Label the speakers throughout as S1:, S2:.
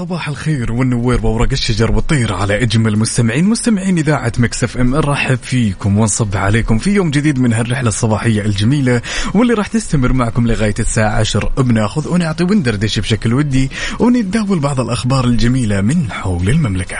S1: صباح الخير والنوير وورق الشجر والطير على إجمل مستمعين مستمعين إذاعة Mix FM نرحب فيكم ونصب عليكم في يوم جديد من هالرحلة الصباحية الجميلة واللي راح تستمر معكم لغاية الساعة 10 بناخذ ونعطي وندردش بشكل ودي ونتداول بعض الأخبار الجميلة من حول المملكة.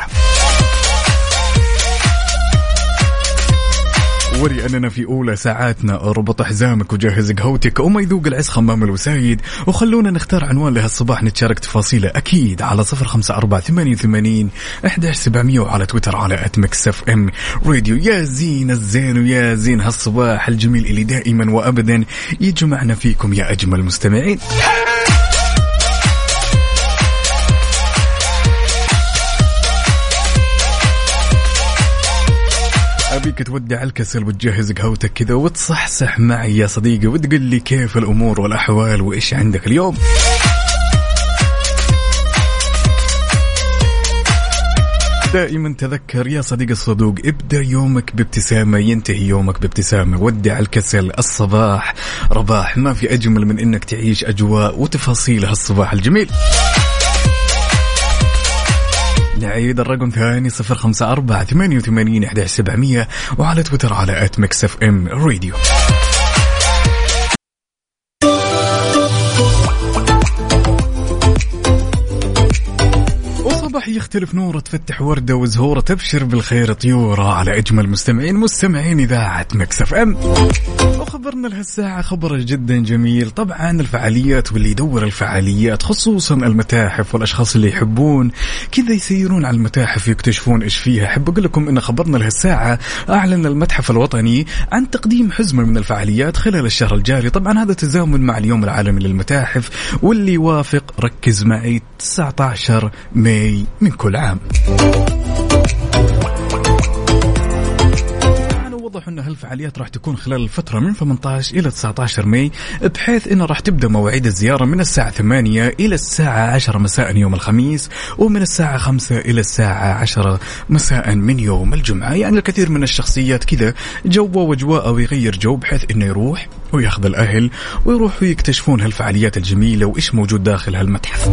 S1: وري أننا في أولى ساعاتنا. ربط حزامك وجهز قهوتك وما يذوق العز خمام الوسايد. وخلونا نختار عنوان لهالصباح نتشارك تفاصيله أكيد على صفر خمسة أربعة ثمانية وثمانين أحداش سبعمية وعلى تويتر على at Mix FM Radio يا زين الزين ويا زين هالصباح الجميل اللي دائما وأبدا يجمعنا فيكم يا أجمل مستمعين. ابيك تودع الكسل وتجهز قهوتك كذا وتصحصح معي يا صديقي وتقول لي كيف الأمور والأحوال وإيش عندك اليوم. دائما تذكر يا صديقي الصدوق ابدأ يومك بابتسامة ينتهي يومك بابتسامة. ودع الكسل الصباح رباح ما في أجمل من إنك تعيش أجواء وتفاصيل هالصباح الجميل. نعيد الرقم ثاني صفر خمسة أربعة ثمانية وثمانين إحدى سبعمية وعلى تويتر على at Mix FM Radio. وصباح يختلف نوره تفتح وردة وزهورة تبشر بالخير طيورة على أجمل مستمعين مستمعين إذاعة Mix FM. وخبرنا لهالساعة خبر جدا جميل. طبعا الفعاليات واللي يدور الفعاليات خصوصا المتاحف والأشخاص اللي يحبون كذا يسيرون على المتاحف يكتشفون إيش فيها. أحب أقول لكم إن خبرنا لهالساعة أعلن المتحف الوطني عن تقديم حزمة من الفعاليات خلال الشهر الجاري. طبعا هذا تزامن مع اليوم العالمي للمتاحف واللي يوافق ركز معي 19 ماي من كل عام. واضح أن هالفعاليات راح تكون خلال الفترة من 18 إلى 19 ماي بحيث إنه راح تبدأ مواعيد الزيارة من الساعة 8 إلى الساعة 10 مساء يوم الخميس ومن الساعة 5 إلى الساعة 10 مساء من يوم الجمعة. يعني الكثير من الشخصيات كذا جوه وجواء ويغير جو بحيث إنه يروح ويأخذ الأهل ويروحوا يكتشفون هالفعاليات الجميلة وإيش موجود داخل هالمتحف.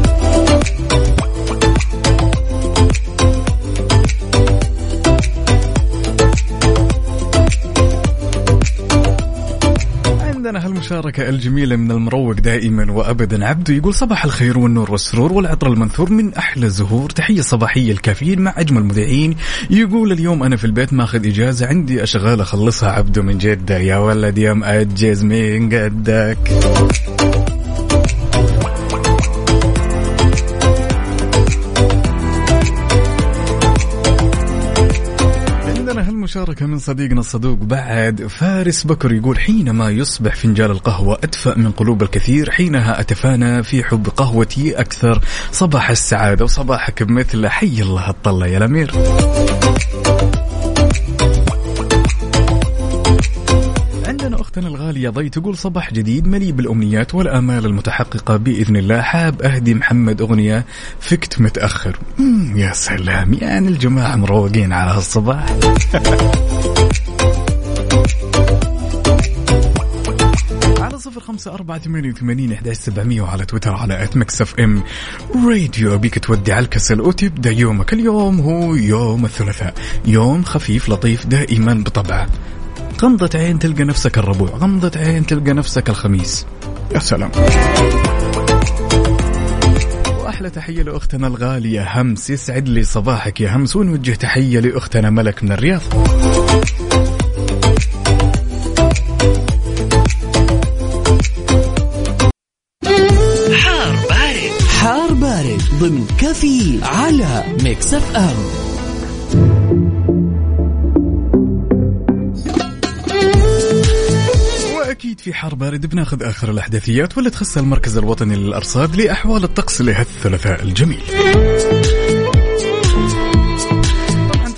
S1: عندنا هالمشاركة الجميلة من المروق دائما وأبدا. عبده يقول صباح الخير والنور والسرور والعطر المنثور من أحلى الزهور. تحية صباحية الكافيين مع أجمل مذيعين. يقول اليوم أنا في البيت ماخذ إجازة. عندي أشغال أخلصها عبده من جدة. يا ولد يا مأجز من قدك. هالمشاركة من صديقنا الصدوق بعد فارس بكر يقول حينما يصبح فنجان القهوة أدفأ من قلوب الكثير حينها أتفانى في حب قهوتي أكثر. صباح السعادة وصباحك بمثل حي الله الطلة يا الأمير. أختنا الغالية ضي تقول صباح جديد مليء بالأمنيات والآمال المتحققة. بإذن الله حاب أهدي محمد أغنية فكت متأخر. يا سلام. يعني الجماعة مروقين على هالصباح على صفر خمسة أربعة ثمانية وثمانين إحدى سبعمية وعلى تويتر على at Mix FM. Radio أبيك تودع الكسل. وتبدأ يومك اليوم. هو يوم الثلاثاء. يوم خفيف لطيف دائما بطبعه. غمضة عين تلقى نفسك الربوع غمضة عين تلقى نفسك الخميس. يا سلام. وأحلى تحية لأختنا الغالية همس يسعد لي صباحك يا همس ونوجه تحية لأختنا ملك من الرياض.
S2: حار بارد. حار بارد ضمن كفي على Mix
S1: FM. في حار بارد بناخذ آخر الأحداثيات واللي تخص المركز الوطني للأرصاد لأحوال الطقس لهالثلاثاء الجميل.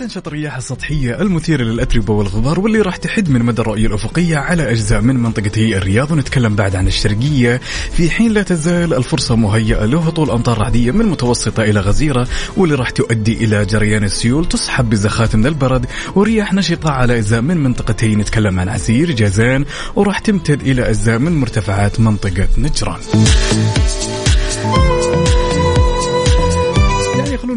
S1: تنشط الرياح السطحية المثيرة للأتربة والغبار واللي راح تحد من مدى الرؤية الأفقية على أجزاء من منطقتي الرياض. ونتكلم بعد عن الشرقية. في حين لا تزال الفرصة مهيئة لهطول أمطار رعدية من متوسطة إلى غزيرة واللي راح تؤدي إلى جريان السيول تصحب بزخات من البرد ورياح نشطة على أجزاء من منطقتي نتكلم عن عسير جازان وراح تمتد إلى أجزاء من مرتفعات منطقة نجران.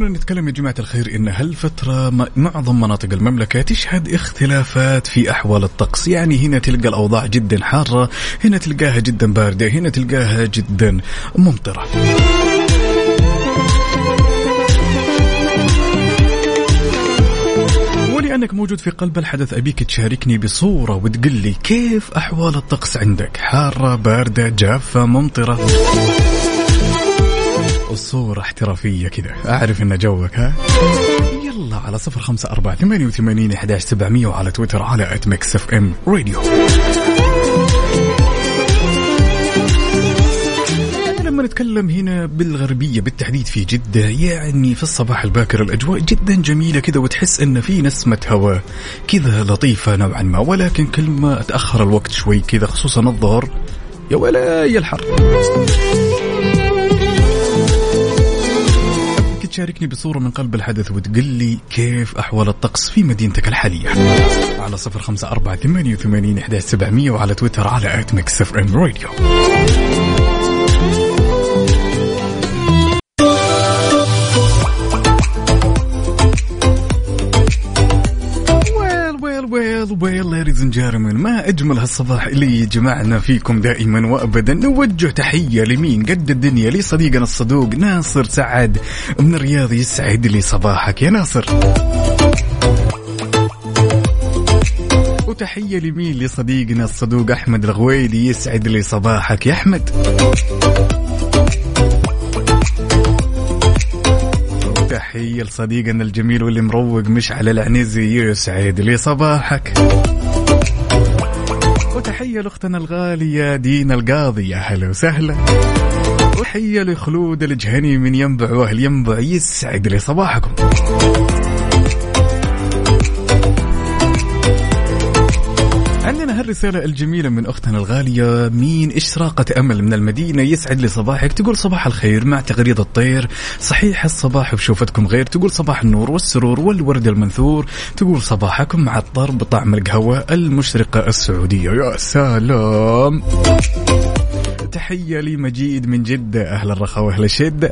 S1: خلونا نتكلم يا جماعة الخير إن هالفترة معظم مناطق المملكة تشهد اختلافات في أحوال الطقس. يعني هنا تلقى الأوضاع جدا حارة هنا تلقاها جدا باردة هنا تلقاها جدا ممطرة. ولأنك موجود في قلب الحدث أبيك تشاركني بصورة وتقول لي كيف أحوال الطقس عندك؟ حارة باردة جافة ممطرة. الصورة احترافية كذا. أعرف إن جوك ها؟ يلا على صفر خمسة أربعة ثمانية وثمانين إحداش سبعمية وعلى تويتر على at Mix FM Radio لما نتكلم هنا بالغربية بالتحديد في جدة يعني في الصباح الباكر الأجواء جدا جميلة كذا وتحس إن في نسمة هواء كذا لطيفة نوعا ما. ولكن كل ما تأخر الوقت شوي كذا خصوصا الظهر يا ولا يا الحر. تشاركني بصورة من قلب الحدث وتقول لي كيف أحوال الطقس في مدينتك الحالية. على صفر خمسة أربعة ثمانية وثمانين وعلى تويتر على at Mix Radio ladies and gentlemen ما أجمل هالصباح اللي جمعنا فيكم دائما وابدا؟ نوجه تحية لمين؟ قد الدنيا لصديقنا الصدوق ناصر سعد. من الرياض يسعد لي صباحك يا ناصر. وتحية لمين؟ لصديقنا الصدوق أحمد الغويلي يسعد لي صباحك يا أحمد. تحية لصديقنا الجميل واللي مروق مشعل العنزي يسعد لي صباحك. وتحية لأختنا الغالية دينا القاضي يا هلا وسهلا. وتحية لخلود الجهني من ينبع وأهل ينبع يسعد لي صباحكم. هالرسالة الجميلة من أختنا الغالية مين إشراقة أمل من المدينة يسعد لي صباحك تقول صباح الخير مع تغريد الطير. صحيح الصباح بشوفتكم غير تقول صباح النور والسرور والورد المنثور. تقول صباحكم مع الطرب طعم القهوة المشرقة السعودية. يا سلام. تحية لي مجيد من جدة أهل الرخاء وأهل الشدة.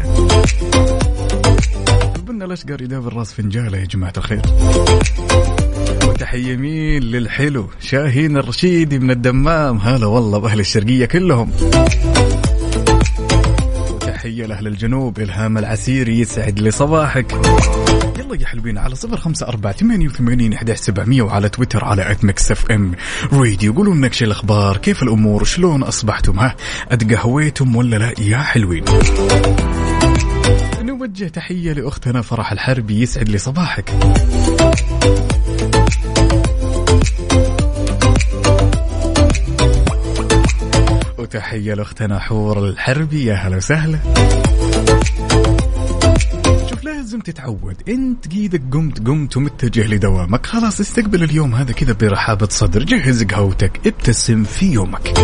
S1: قلنا الأشقر يداوي الراس فنجالة يا جماعة الخير. وتحية مين للحلو شاهين الرشيدي من الدمام. هلا والله بأهل الشرقية كلهم. وتحية لأهل الجنوب إلهام العسيري يسعد لي صباحك يلا يا حلوين على صفر خمسة أربعة ثمانية وثمانين إحداش سبعمية وعلى تويتر على at Mix FM Radio قولوا لنا شو الأخبار كيف الأمور شلون أصبحتم؟ ها أتقهويتم ولا لا؟ يا حلوين. نوجه تحية لأختنا فرح الحربي يسعد لي صباحك وتحية لأختنا حور الحربي يا هلا وسهلا. شوف لازم تتعود. أنت إيدك قمت قمت ومتجه لدوامك. خلاص استقبل اليوم هذا كذا برحابة صدر. جهز قهوتك ابتسم في يومك.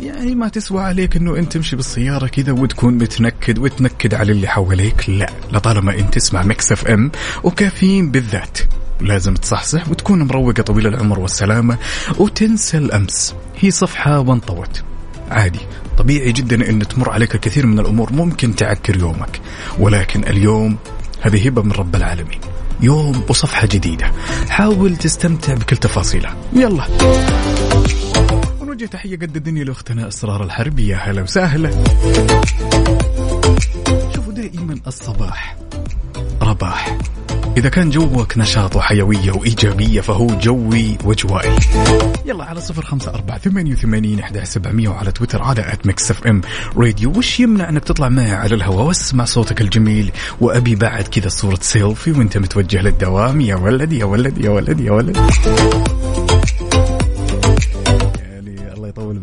S1: يعني ما تسوى عليك إنه أنت تمشي بالسيارة كذا وتكون متنكد وتنكد على اللي حواليك. لا لطالما أنت تسمع Mix FM وكافيين بالذات. لازم تصحصح وتكون مروقة طويل العمر والسلامة وتنسى الأمس. هي صفحة وانطوت. عادي. طبيعي جدا أن تمر عليك الكثير من الأمور. ممكن تعكر يومك. ولكن اليوم هذه هبة من رب العالمين. يوم وصفحة جديدة. حاول تستمتع بكل تفاصيلها. يلا. ونوجه تحية قد الدنيا لأختنا أسرار الحربي يا هلا وسهلا. شوفوا دائما الصباح رباح. إذا كان جوك نشاط وحيوية وإيجابية فهو جوي وجوائي. يلا على صفر خمسة أربعة ثمانية وثمانين إحدى سبعمية وعلى تويتر على at Mix FM Radio وش يمنع أنك تطلع معي على الهواء؟ واسمع صوتك الجميل. وأبي بعد كذا صورة سيلفي وأنت متوجه للدوام. يا ولد يا ولد يا ولد يا ولد.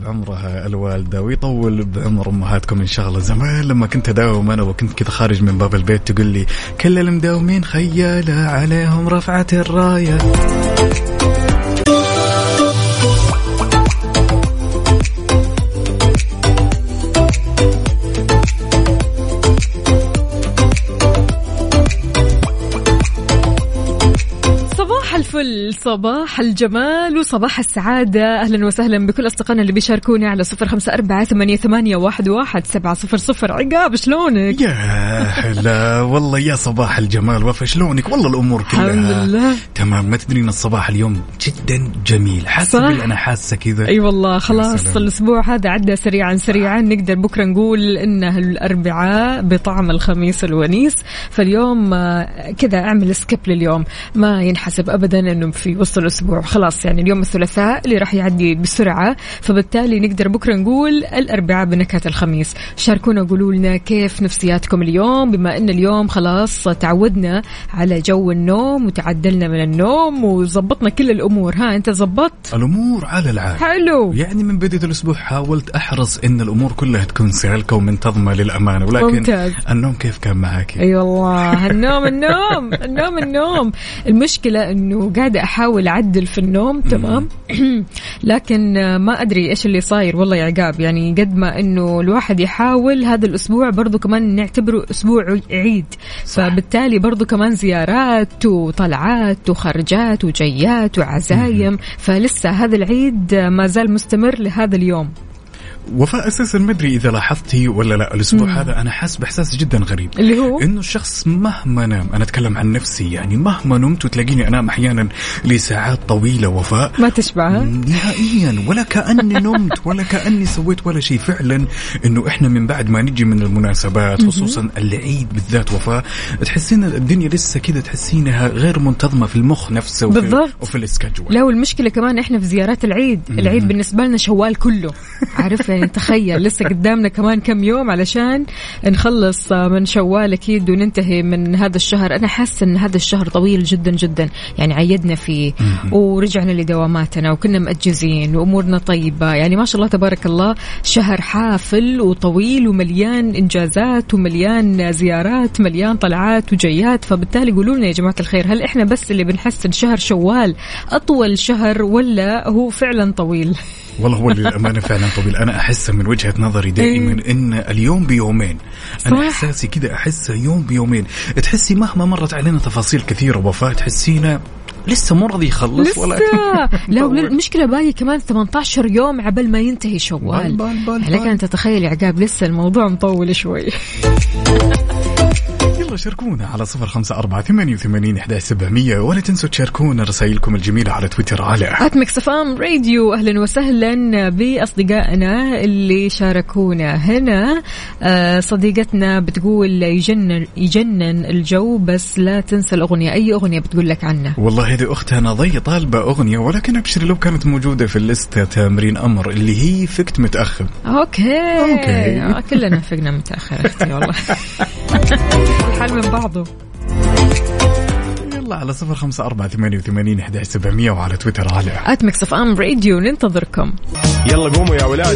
S1: بعمرها الوالدة ويطول بعمر أمهاتكم إن شاء الله. زمان لما كنت أداوم أنا وكنت كذا خارج من باب البيت تقول لي كل المداومين خيالة عليهم رفعت الراية.
S3: صباح الفل صباح الجمال وصباح السعادة. أهلا وسهلا بكل أصدقائنا اللي بيشاركونا على صفر خمسة أربعة ثمانية, ثمانية واحد, واحد سبعة صفر صفر. عقاب شلونك؟
S1: يا هلا. والله يا صباح الجمال. وفا شلونك؟ والله الأمور كلها
S3: الحمد لله.
S1: تمام. ما تدرين الصباح اليوم جدا جميل. باللي أنا حاسة كذا.
S3: أي والله. خلاص
S1: سلام.
S3: الأسبوع هذا عدى سريعا سريعا. نقدر بكرة نقول إنه الأربعاء بطعم الخميس الونيس. فاليوم آه، كذا أعمل سكيب لليوم. ما ينحسب ابدا إنه في وسط الأسبوع. خلاص يعني اليوم الثلاثاء اللي راح يعدي بسرعة فبالتالي نقدر بكرة نقول الأربعاء بنكهة الخميس. شاركونا قولوا لنا كيف نفسياتكم اليوم؟ بما إن اليوم خلاص تعودنا على جو النوم وتعدلنا من النوم وظبطنا كل الأمور. ها أنت زبطت
S1: الأمور على العال
S3: حلو.
S1: يعني من بداية الأسبوع حاولت أحرص إن الأمور كلها تكون سالكة ومنتظمة للأمانة ولكن
S3: ممتاز.
S1: النوم كيف كان معك؟
S3: أي والله النوم النوم النوم النوم. المشكلة إنه قاعدة أحاول أعدل في النوم تمام؟ لكن ما أدري إيش اللي صاير والله يا عقاب يعني قد ما إنه الواحد يحاول هذا الأسبوع برضو كمان نعتبره أسبوع عيد.
S1: صح.
S3: فبالتالي برضو كمان زيارات وطلعات وخرجات وجيات وعزايم. فلسه هذا العيد ما زال مستمر لهذا اليوم.
S1: وفاء أساسا ما أدري إذا لاحظتي ولا لا الأسبوع هذا أنا حاسس بإحساس جدا غريب.
S3: اللي هو؟
S1: إنه الشخص مهما نام أنا أتكلم عن نفسي يعني مهما نمت وتلاقيني أنام أحيانا لساعات طويلة وفاء.
S3: ما تشبه ها؟
S1: نهائيا ولا كأني نمت ولا كأني سويت ولا شيء. فعلا إنه إحنا من بعد ما نجي من المناسبات خصوصا العيد بالذات وفاء تحسين الدنيا لسه كذا تحسينها غير منتظمة في المخ نفسه وفي
S3: بالضبط.
S1: وفي السكجول
S3: لا والمشكلة كمان إحنا في زيارات العيد العيد بالنسبة لنا شوال كله عارف يعني تخيل لسه قدامنا كمان كم يوم علشان نخلص من شوال أكيد وننتهي من هذا الشهر. أنا حاسة إن هذا الشهر طويل جدا جدا يعني عيدنا فيه ورجعنا لدواماتنا وكنا مأجزين وأمورنا طيبة. يعني ما شاء الله تبارك الله شهر حافل وطويل ومليان إنجازات ومليان زيارات مليان طلعات وجيات فبالتالي قولوا لنا يا جماعة الخير هل إحنا بس اللي بنحس ان شهر شوال أطول شهر ولا هو فعلا طويل؟
S1: والله هو للأمانة فعلا طويل. أنا احسه من وجهة نظري دائما إن اليوم بيومين أنا
S3: صح.
S1: إحساسي كذا احسه يوم بيومين. تحسي مهما مرت علينا تفاصيل كثيرة وفاه تحسينا لسه مو راضي يخلص
S3: لسه.
S1: ولا
S3: لا المشكلة باقي كمان 18 يوم عبل ما ينتهي شوال.
S1: بال- بال- بال-
S3: لك
S1: بال.
S3: انت تتخيل يا عقاب لسه الموضوع مطول شوي.
S1: شاركونا على صفر خمسة أربعة ثمانية وثمانين إحدى سبعمية ولا تنسوا تشاركونا رسائلكم الجميلة على تويتر على
S3: at Mix FM Radio أهلا وسهلا بأصدقائنا اللي شاركونا هنا. آه، صديقتنا بتقول يجنن يجنن الجو بس لا تنسى الأغنية. أي أغنية بتقول لك عنها؟
S1: والله هذه أختها نضي طالبة أغنية ولكن أبشري لو كانت موجودة في الليستة تمرين أمر اللي هي فكت متأخر.
S3: okay.
S1: okay.
S3: آه، كلنا فقنا متأخر أختي والله. الحال من بعضه.
S1: يلا على صفر خمسة أربعة ثمانية وثمانين إحدى سبعمية وعلى تويتر على
S3: at Mix FM Radio ننتظركم.
S4: يلا قوموا يا ولاد.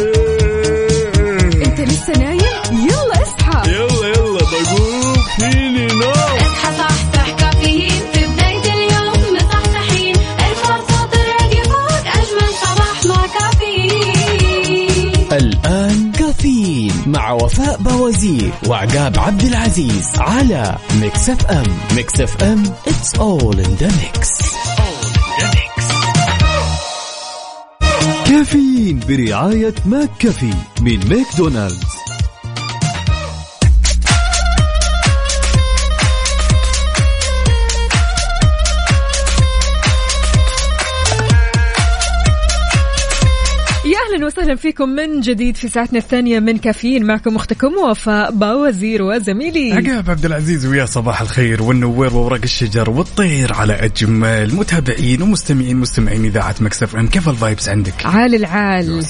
S3: انت لسه نايم؟ يلا اصحى.
S4: يلا يلا بقوم. فيني نوم.
S2: وفاء بوازير وعقاب عبد العزيز على Mix FM Mix FM it's all in the mix.
S5: كافيين برعاية McCafé من ماكدونالدز.
S3: وسهلا فيكم من جديد في ساعتنا الثانية من كافيين. معكم أختكم وفاء باوزير وزميلي.
S1: عقاب عبد العزيز ويا صباح الخير والنوير وورق الشجر والطير على أجمل متابعين ومستمعين مستمعين إذاعة Mix FM. كيف ال vibes عندك؟
S3: عال العال.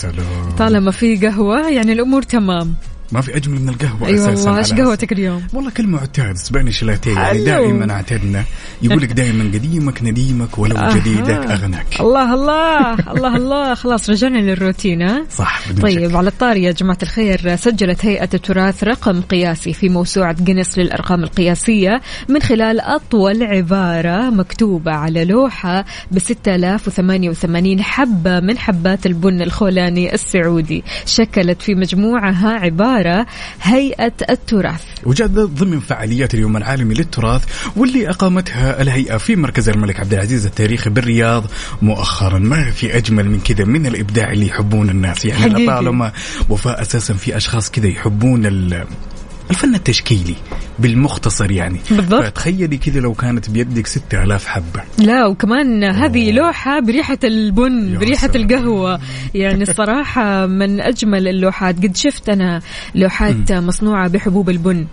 S3: طالما في قهوة يعني الأمور تمام.
S1: ما في أجمل من القهوة
S3: اي
S1: أساسا
S3: والله
S1: إيش
S3: قهوتك اليوم؟
S1: والله كل معتاد سبانيش لاتيه يعني. دائما اعتدنا يقول لك دائما قديمك نديمك ولو
S3: أها.
S1: جديدك أغناك
S3: الله الله الله الله خلاص رجعنا للروتين ها؟
S1: صح
S3: طيب
S1: شك.
S3: على الطاري يا جماعة الخير سجلت هيئة التراث رقم قياسي في موسوعة جينيس للأرقام القياسية من خلال أطول عبارة مكتوبة على لوحة ب 6088 حبة من حبات البن الخولاني السعودي شكلت في مجموعها عبارة هيئة التراث
S1: وجاء ضمن فعاليات اليوم العالمي للتراث واللي أقامتها الهيئة في مركز الملك عبد العزيز التاريخي بالرياض مؤخرا ما في أجمل من كذا من الإبداع اللي يحبون الناس يعني. لطالما وفاء أساسا في أشخاص كذا يحبون الفن التشكيلي بالمختصر يعني.
S3: بالضبط.
S1: فتخيلي كذا لو كانت بيدك 6000 حبة.
S3: لا وكمان هذه لوحة بريحة البن بريحة
S1: سلام.
S3: القهوة. يعني الصراحة من أجمل اللوحات. قد شفت أنا لوحات مصنوعة بحبوب البن.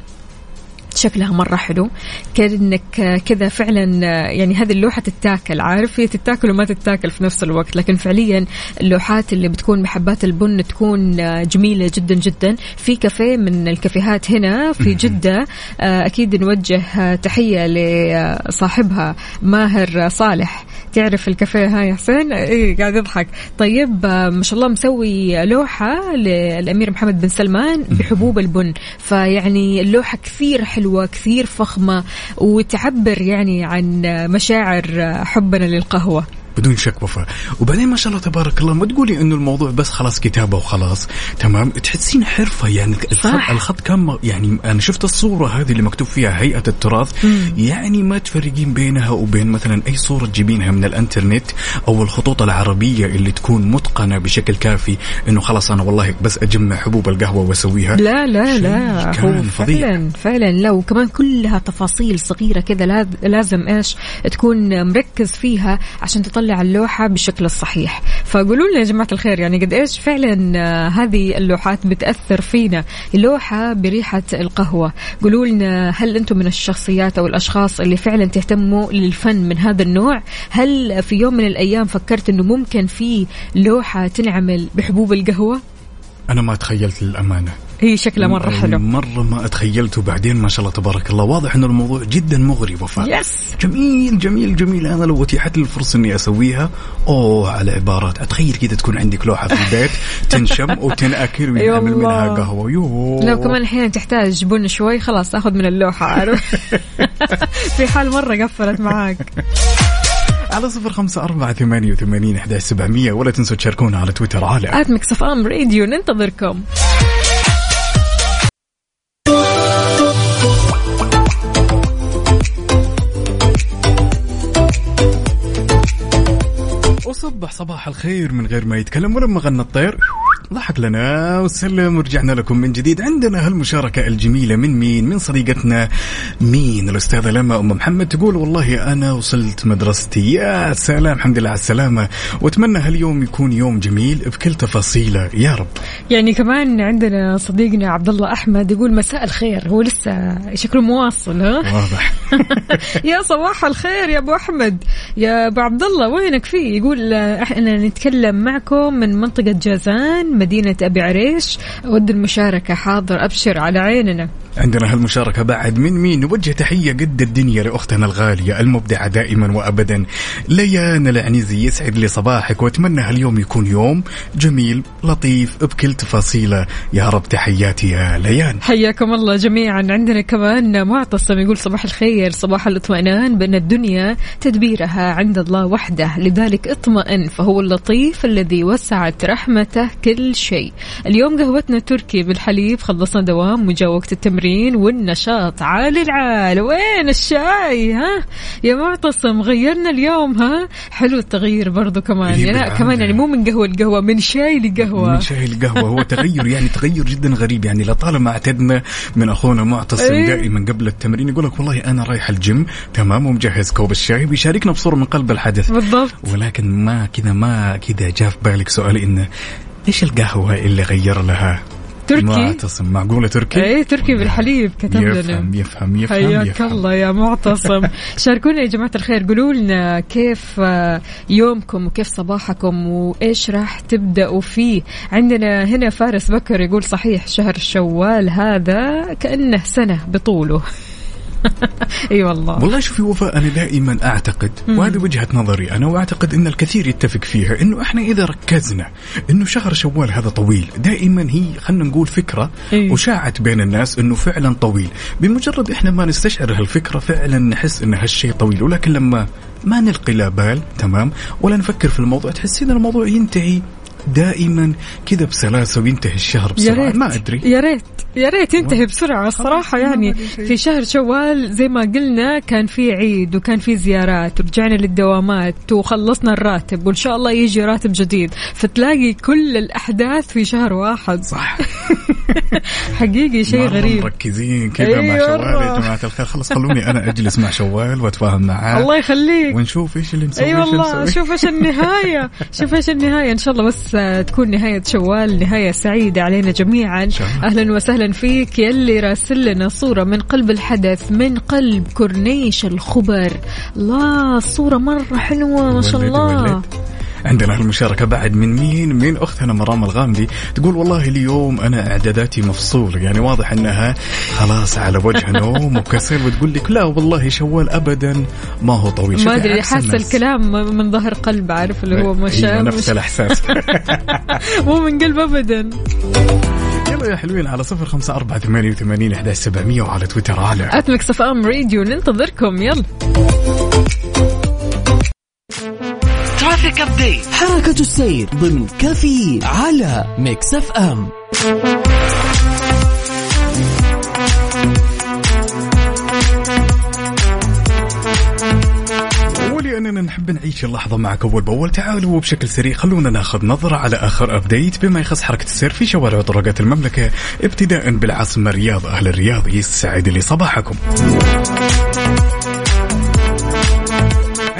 S3: شكلها مرة حلو. كأنك كذا فعلا يعني هذه اللوحة تتاكل عارف؟ هي تتاكل وما تتاكل في نفس الوقت لكن فعليا اللوحات اللي بتكون بحبات البن تكون جميلة جدا جدا. في كافيه من الكافيهات هنا في جدة أكيد نوجه تحية لصاحبها ماهر صالح. تعرف الكافيه ها يا حسين؟ إيه قاعد يضحك. طيب ما شاء الله مسوي لوحة للأمير محمد بن سلمان بحبوب البن. فيعني اللوحة كثير حلوة كثير فخمة وتعبر يعني عن مشاعر حبنا للقهوة.
S1: بدون شك وفاء. وبعدين ما شاء الله تبارك الله ما تقولي إنه الموضوع بس خلاص كتابة وخلاص تمام؟ تحسين حرفة يعني الخط,
S3: صح.
S1: الخط كان يعني أنا شفت الصورة هذه اللي مكتوب فيها هيئة التراث يعني ما تفرقين بينها وبين مثلا أي صورة تجيبينها من الإنترنت أو الخطوط العربية اللي تكون متقنة بشكل كافي إنه خلاص أنا والله بس أجمع حبوب القهوة وأسويها.
S3: لا لا لا.
S1: كان فظيع.
S3: فعلا فعلا. لا وكمان كلها تفاصيل صغيرة كذا لا- لازم إيش؟ تكون مركز فيها عشان تطلع اللوحة بالشكل الصحيح. فقولوا لنا يا جماعة الخير يعني قد إيش فعلا آه، هذه اللوحات بتأثر فينا؟ لوحة بريحة القهوة. قولوا لنا هل أنتم من الشخصيات أو الأشخاص اللي فعلا تهتموا للفن من هذا النوع؟ هل في يوم من الأيام فكرت إنه ممكن في لوحة تنعمل بحبوب القهوة؟
S1: أنا ما تخيلت للأمانة.
S3: هي شكلها مرة حلو.
S1: مرة ما اتخيلت وبعدين ما شاء الله تبارك الله. واضح إنه الموضوع جدا مغري وفاء.
S3: يس
S1: جميل جميل جميل. أنا لو أتيحت لي الفرصة إني أسويها أوه على عبارات. أتخيل كذا تكون عندك لوحة في البيت تنشم وتنأكل وينعمل. منها قهوة. يوه.
S3: لا وكمان أحيانا تحتاج بن شوي خلاص آخذ من اللوحة عارف؟ في حال مرة قفلت معاك.
S1: على صفر خمسة أربعة ثمانية وثمانين أحد سبعمية. ولا تنسوا تشاركونا على تويتر على
S3: at Mix FM Radio ننتظركم.
S1: وصبح صباح الخير من غير ما يتكلم ولما غنى الطير. ضحك لنا وسلم ورجعنا لكم من جديد. عندنا هالمشاركة الجميلة من مين؟ من صديقتنا مين؟ الأستاذة لما أم محمد تقول والله أنا وصلت مدرستي. يا سلام الحمد لله على السلامة. وأتمنى هاليوم يكون يوم جميل بكل تفاصيله. يا رب.
S3: يعني كمان عندنا صديقنا عبد الله أحمد يقول مساء الخير. هو لسه شكله مواصل ها؟
S1: واضح.
S3: يا صباح الخير يا أبو أحمد. يا أبو عبد الله وينك فيه؟ يقول إحنا نتكلم معكم من منطقة جازان مدينة أبي عريش. ود المشاركة حاضر أبشر على عيننا.
S1: عندنا هالمشاركة بعد من مين؟ نوجه تحية قد الدنيا لأختنا الغالية المبدعة دائما وأبدا ليان العنيزي يسعد لي صباحك وأتمنى هاليوم يكون يوم جميل لطيف بكل تفاصيله. يا رب تحياتي يا ليان.
S3: حياكم الله جميعا. عندنا كمان معتصم يقول صباح الخير صباح الاطمئنان. بأن الدنيا تدبيرها عند الله وحده لذلك اطمئن فهو اللطيف الذي وسعت رحمته كل شيء. اليوم قهوتنا تركي بالحليب خلصنا دوام وجا وقت التمرين. والنشاط عالي العال. وين الشاي ها؟ يا معتصم غيرنا اليوم ها؟ حلو التغيير برضو كمان.
S1: إيه
S3: يعني لا. كمان يعني مو من قهوة لقهوة من شاي لقهوة.
S1: من شاي القهوة هو تغير يعني تغير جدا غريب. يعني لطالما أعتدنا من أخونا معتصم
S3: إيه.
S1: دائما قبل التمرين يقول لك والله أنا رايح الجيم تمام ومجهز كوب الشاي بيشاركنا بصورة من قلب الحدث.
S3: بالضبط.
S1: ولكن ما كذا ما كذا جاء في بالك سؤال إنه إيش القهوة اللي غير لها؟
S3: تركي؟
S1: معتصم معقولة تركي؟
S3: إيه تركي بالحليب كتب لنا
S1: يفهم يفهم يفهم
S3: حياك الله يا معتصم. شاركونا يا جماعة الخير. قولوا لنا كيف آه، يومكم وكيف صباحكم وإيش راح تبدأوا فيه. عندنا هنا فارس بكر يقول صحيح شهر شوال هذا كأنه سنة بطوله. اي والله.
S1: والله شوفي وفاء أنا دائما أعتقد وهذه وجهة نظري أنا وأعتقد إن الكثير يتفق فيها إنه إحنا إذا ركزنا إنه شهر شوال هذا طويل دائما هي خلينا نقول فكرة
S3: إيه.
S1: وشاعت بين الناس إنه فعلا طويل. بمجرد إحنا ما نستشعر هالفكرة فعلا نحس إن هالشيء طويل ولكن لما ما نلقي لا بال تمام ولا نفكر في الموضوع تحسين الموضوع ينتهي دائما كذا بسلاسة وينتهي الشهر
S3: يا
S1: بسرعة.
S3: ريت.
S1: ما أدري.
S3: يا ريت. يا ريت ينتهي بسرعة. الصراحة يعني في شهر شوال زي ما قلنا كان في عيد وكان في زيارات. ورجعنا للدوامات وخلصنا الراتب وإن شاء الله يجي راتب جديد. فتلاقي كل الأحداث في شهر واحد.
S1: صح.
S3: حقيقي شيء غريب.
S1: مركزين كذا مع
S3: أيوة.
S1: شوال يا جماعة الخير. خلص خلوني أنا أجلس مع شوال وأتفاهم معاه.
S3: الله يخليك.
S1: ونشوف إيش اللي نسوي
S3: اي
S1: إيش
S3: والله. شوف إيش النهاية. شوف إيش النهاية. إن شاء الله بس تكون نهاية شوال نهاية سعيدة علينا جميعا. أهلا وسهلا فيك يلي راسل لنا صورة من قلب الحدث من قلب كورنيش الخبر الله الصورة مرة حلوة ما شاء الله
S1: ولد. عندنا المشاركة بعد من مين؟ من أختنا مرام الغامدي. تقول والله اليوم أنا إعداداتي مفصولة. يعني واضح أنها خلاص على وجه نوم وكسل وتقول لك لا والله شوال أبدا. ما هو طويل.
S3: ما
S1: عكس
S3: حاسة. الكلام من ظهر قلب عارف اللي هو مش
S1: أيوة نفس
S3: مش-
S1: الإحساس.
S3: مو من قلب ابدا.
S1: يلا يا حلوين على صفر خمسة أربعة ثمانية وثمانين أحد سبعمية وعلى تويتر على
S3: اتمك صف ام راديو ننتظركم يلا.
S2: Traffic update حركة السير ضمن كفي على Mix FM
S1: ولأننا نحب نعيش اللحظة معك أول بأول. تعالوا وبشكل سريع خلونا ناخذ نظرة على آخر update بما يخص حركة السير في شوارع وطرقات المملكة ابتداء بالعاصمة الرياض. أهل الرياض يسعد لي صباحكم.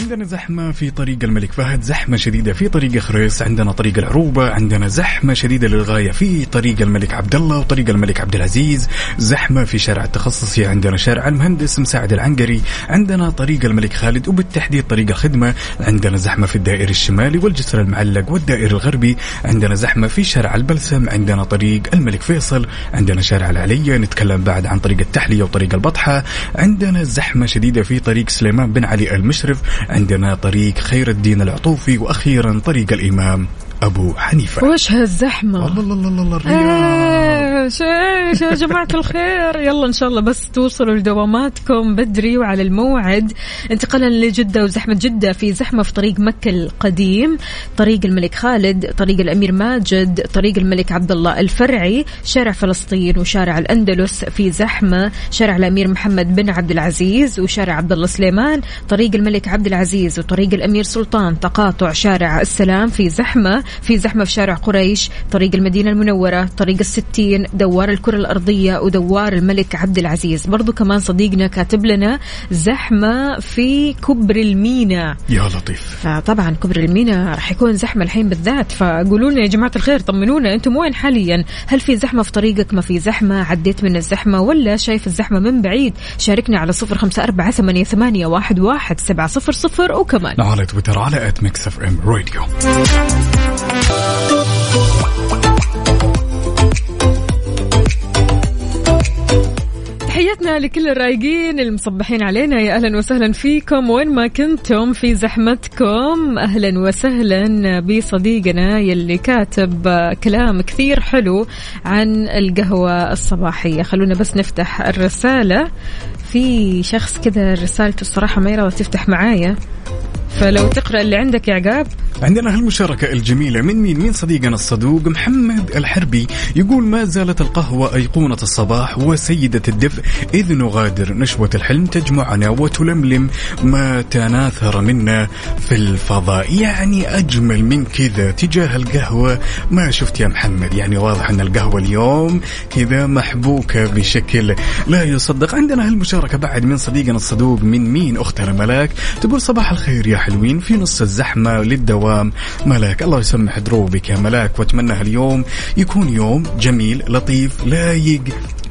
S1: عندنا زحمة في طريق الملك فهد زحمة شديدة في طريق خريص عندنا طريق العروبة عندنا زحمة شديدة للغاية في طريق الملك عبد الله وطريق الملك عبد العزيز زحمة في شارع التخصصي عندنا شارع المهندس مساعد العنقري عندنا طريق الملك خالد وبالتحديد طريق الخدمة عندنا زحمة في الدائري الشمالي والجسر المعلق والدائري الغربي عندنا زحمة في شارع البلسم عندنا طريق الملك فيصل عندنا شارع العلية نتكلم بعد عن طريق التحلية وطريق البطحة عندنا زحمة شديدة في طريق سليمان بن علي المشرف عندنا طريق خير الدين العطوفي وأخيرا طريق الإمام أبو حنيفة.
S3: وش هالزحمة
S1: الله الله الله الله الرياض.
S3: إيش إيش يا جماعة الخير. يلا إن شاء الله بس توصلوا لدواماتكم بدري وعلى الموعد. انتقالا لجدة وزحمة جدة في زحمة في طريق مكة القديم. طريق الملك خالد طريق الأمير ماجد طريق الملك عبد الله الفرعي شارع فلسطين وشارع الأندلس في زحمة شارع الأمير محمد بن عبد العزيز وشارع عبد الله سليمان طريق الملك عبد العزيز وطريق الأمير سلطان تقاطع شارع السلام في زحمة في زحمة في شارع قريش طريق المدينة المنورة طريق الستين دوار الكرة الأرضية ودوار الملك عبد العزيز. برضو كمان صديقنا كاتب لنا زحمة في كبر المينا.
S1: يا لطيف.
S3: فطبعا كبر المينا راح يكون زحمة الحين بالذات. فقولوا لنا يا جماعة الخير طمنونا أنتم وين حاليا؟ هل في زحمة في طريقك؟ ما في زحمة؟ عديت من الزحمة ولا شايف الزحمة من بعيد؟ شاركنا على صفر خمسة أربعة ثمانية, ثمانية واحد, واحد سبعة صفر صفر وكمان.
S1: على تويتر على at Mix FM Radio
S3: تحياتنا لكل الرايقين المصبحين علينا. يا أهلا وسهلا فيكم. وين ما كنتم في زحمتكم أهلا وسهلا بصديقنا يلي كاتب كلام كثير حلو عن القهوة الصباحية. خلونا بس نفتح الرسالة. في شخص كذا رسالته الصراحة ما يرضى تفتح معايا. فلو تقرأ اللي عندك يا عقاب.
S1: عندنا هالمشاركة الجميلة. من مين؟ من صديقنا الصدوق؟ محمد الحربي. يقول ما زالت القهوة أيقونة الصباح وسيدة الدفء. إذ نغادر نشوة الحلم تجمعنا وتلملم ما تناثر منا في الفضاء. يعني أجمل من كذا تجاه القهوة. ما شفت يا محمد؟ يعني واضح أن القهوة اليوم كذا محبوكة بشكل لا يصدق. عندنا هالمشاركة بعد من صديقنا الصدوق. من مين؟ أختنا ملاك تقول صباح الخير يا حلوين في نص الزحمة للدوام. ملاك الله يسمح دروبك يا ملاك وأتمنى هاليوم يكون يوم جميل لطيف لايق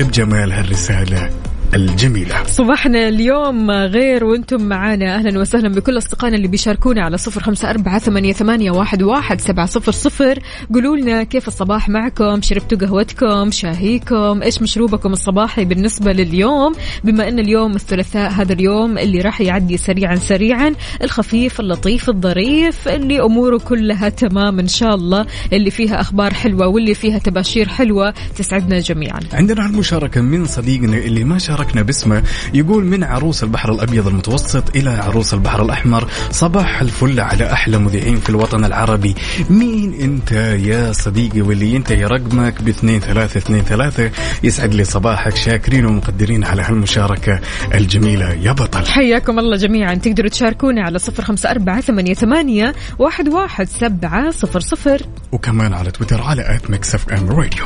S1: بجمال هالرسالة. الجميلة.
S3: صباحنا اليوم غير وأنتم معانا. أهلا وسهلا بكل أصدقائنا اللي بيشاركونا على صفر خمسة أربعة ثمانية, ثمانية واحد, واحد سبعة صفر صفر. قولوا لنا كيف الصباح معكم؟ شربتوا قهوتكم؟ شاهيكم؟ إيش مشروبكم الصباحي بالنسبة لليوم؟ بما إن اليوم الثلاثاء هذا اليوم اللي راح يعدي سريعا سريعا. الخفيف اللطيف الظريف اللي أموره كلها تمام إن شاء الله. اللي فيها أخبار حلوة واللي فيها تباشير حلوة. تسعدنا جميعا.
S1: عندنا المشاركة من صديقنا اللي ما شاركنا باسمه. يقول من عروس البحر الأبيض المتوسط إلى عروس البحر الأحمر صباح الفل على أحلى مذيعين في الوطن العربي. مين أنت يا صديقي واللي ينتهي رقمك؟ باثنين ثلاثة اثنين ثلاثة. يسعد لي صباحك شاكرين ومقدرين على هالمشاركة الجميلة. يا بطل.
S3: حياكم الله جميعا. تقدروا تشاركونا على صفر خمسة أربعة ثمانية, ثمانية واحد, واحد سبعة صفر صفر.
S1: وكمان على تويتر على at Mix FM Radio.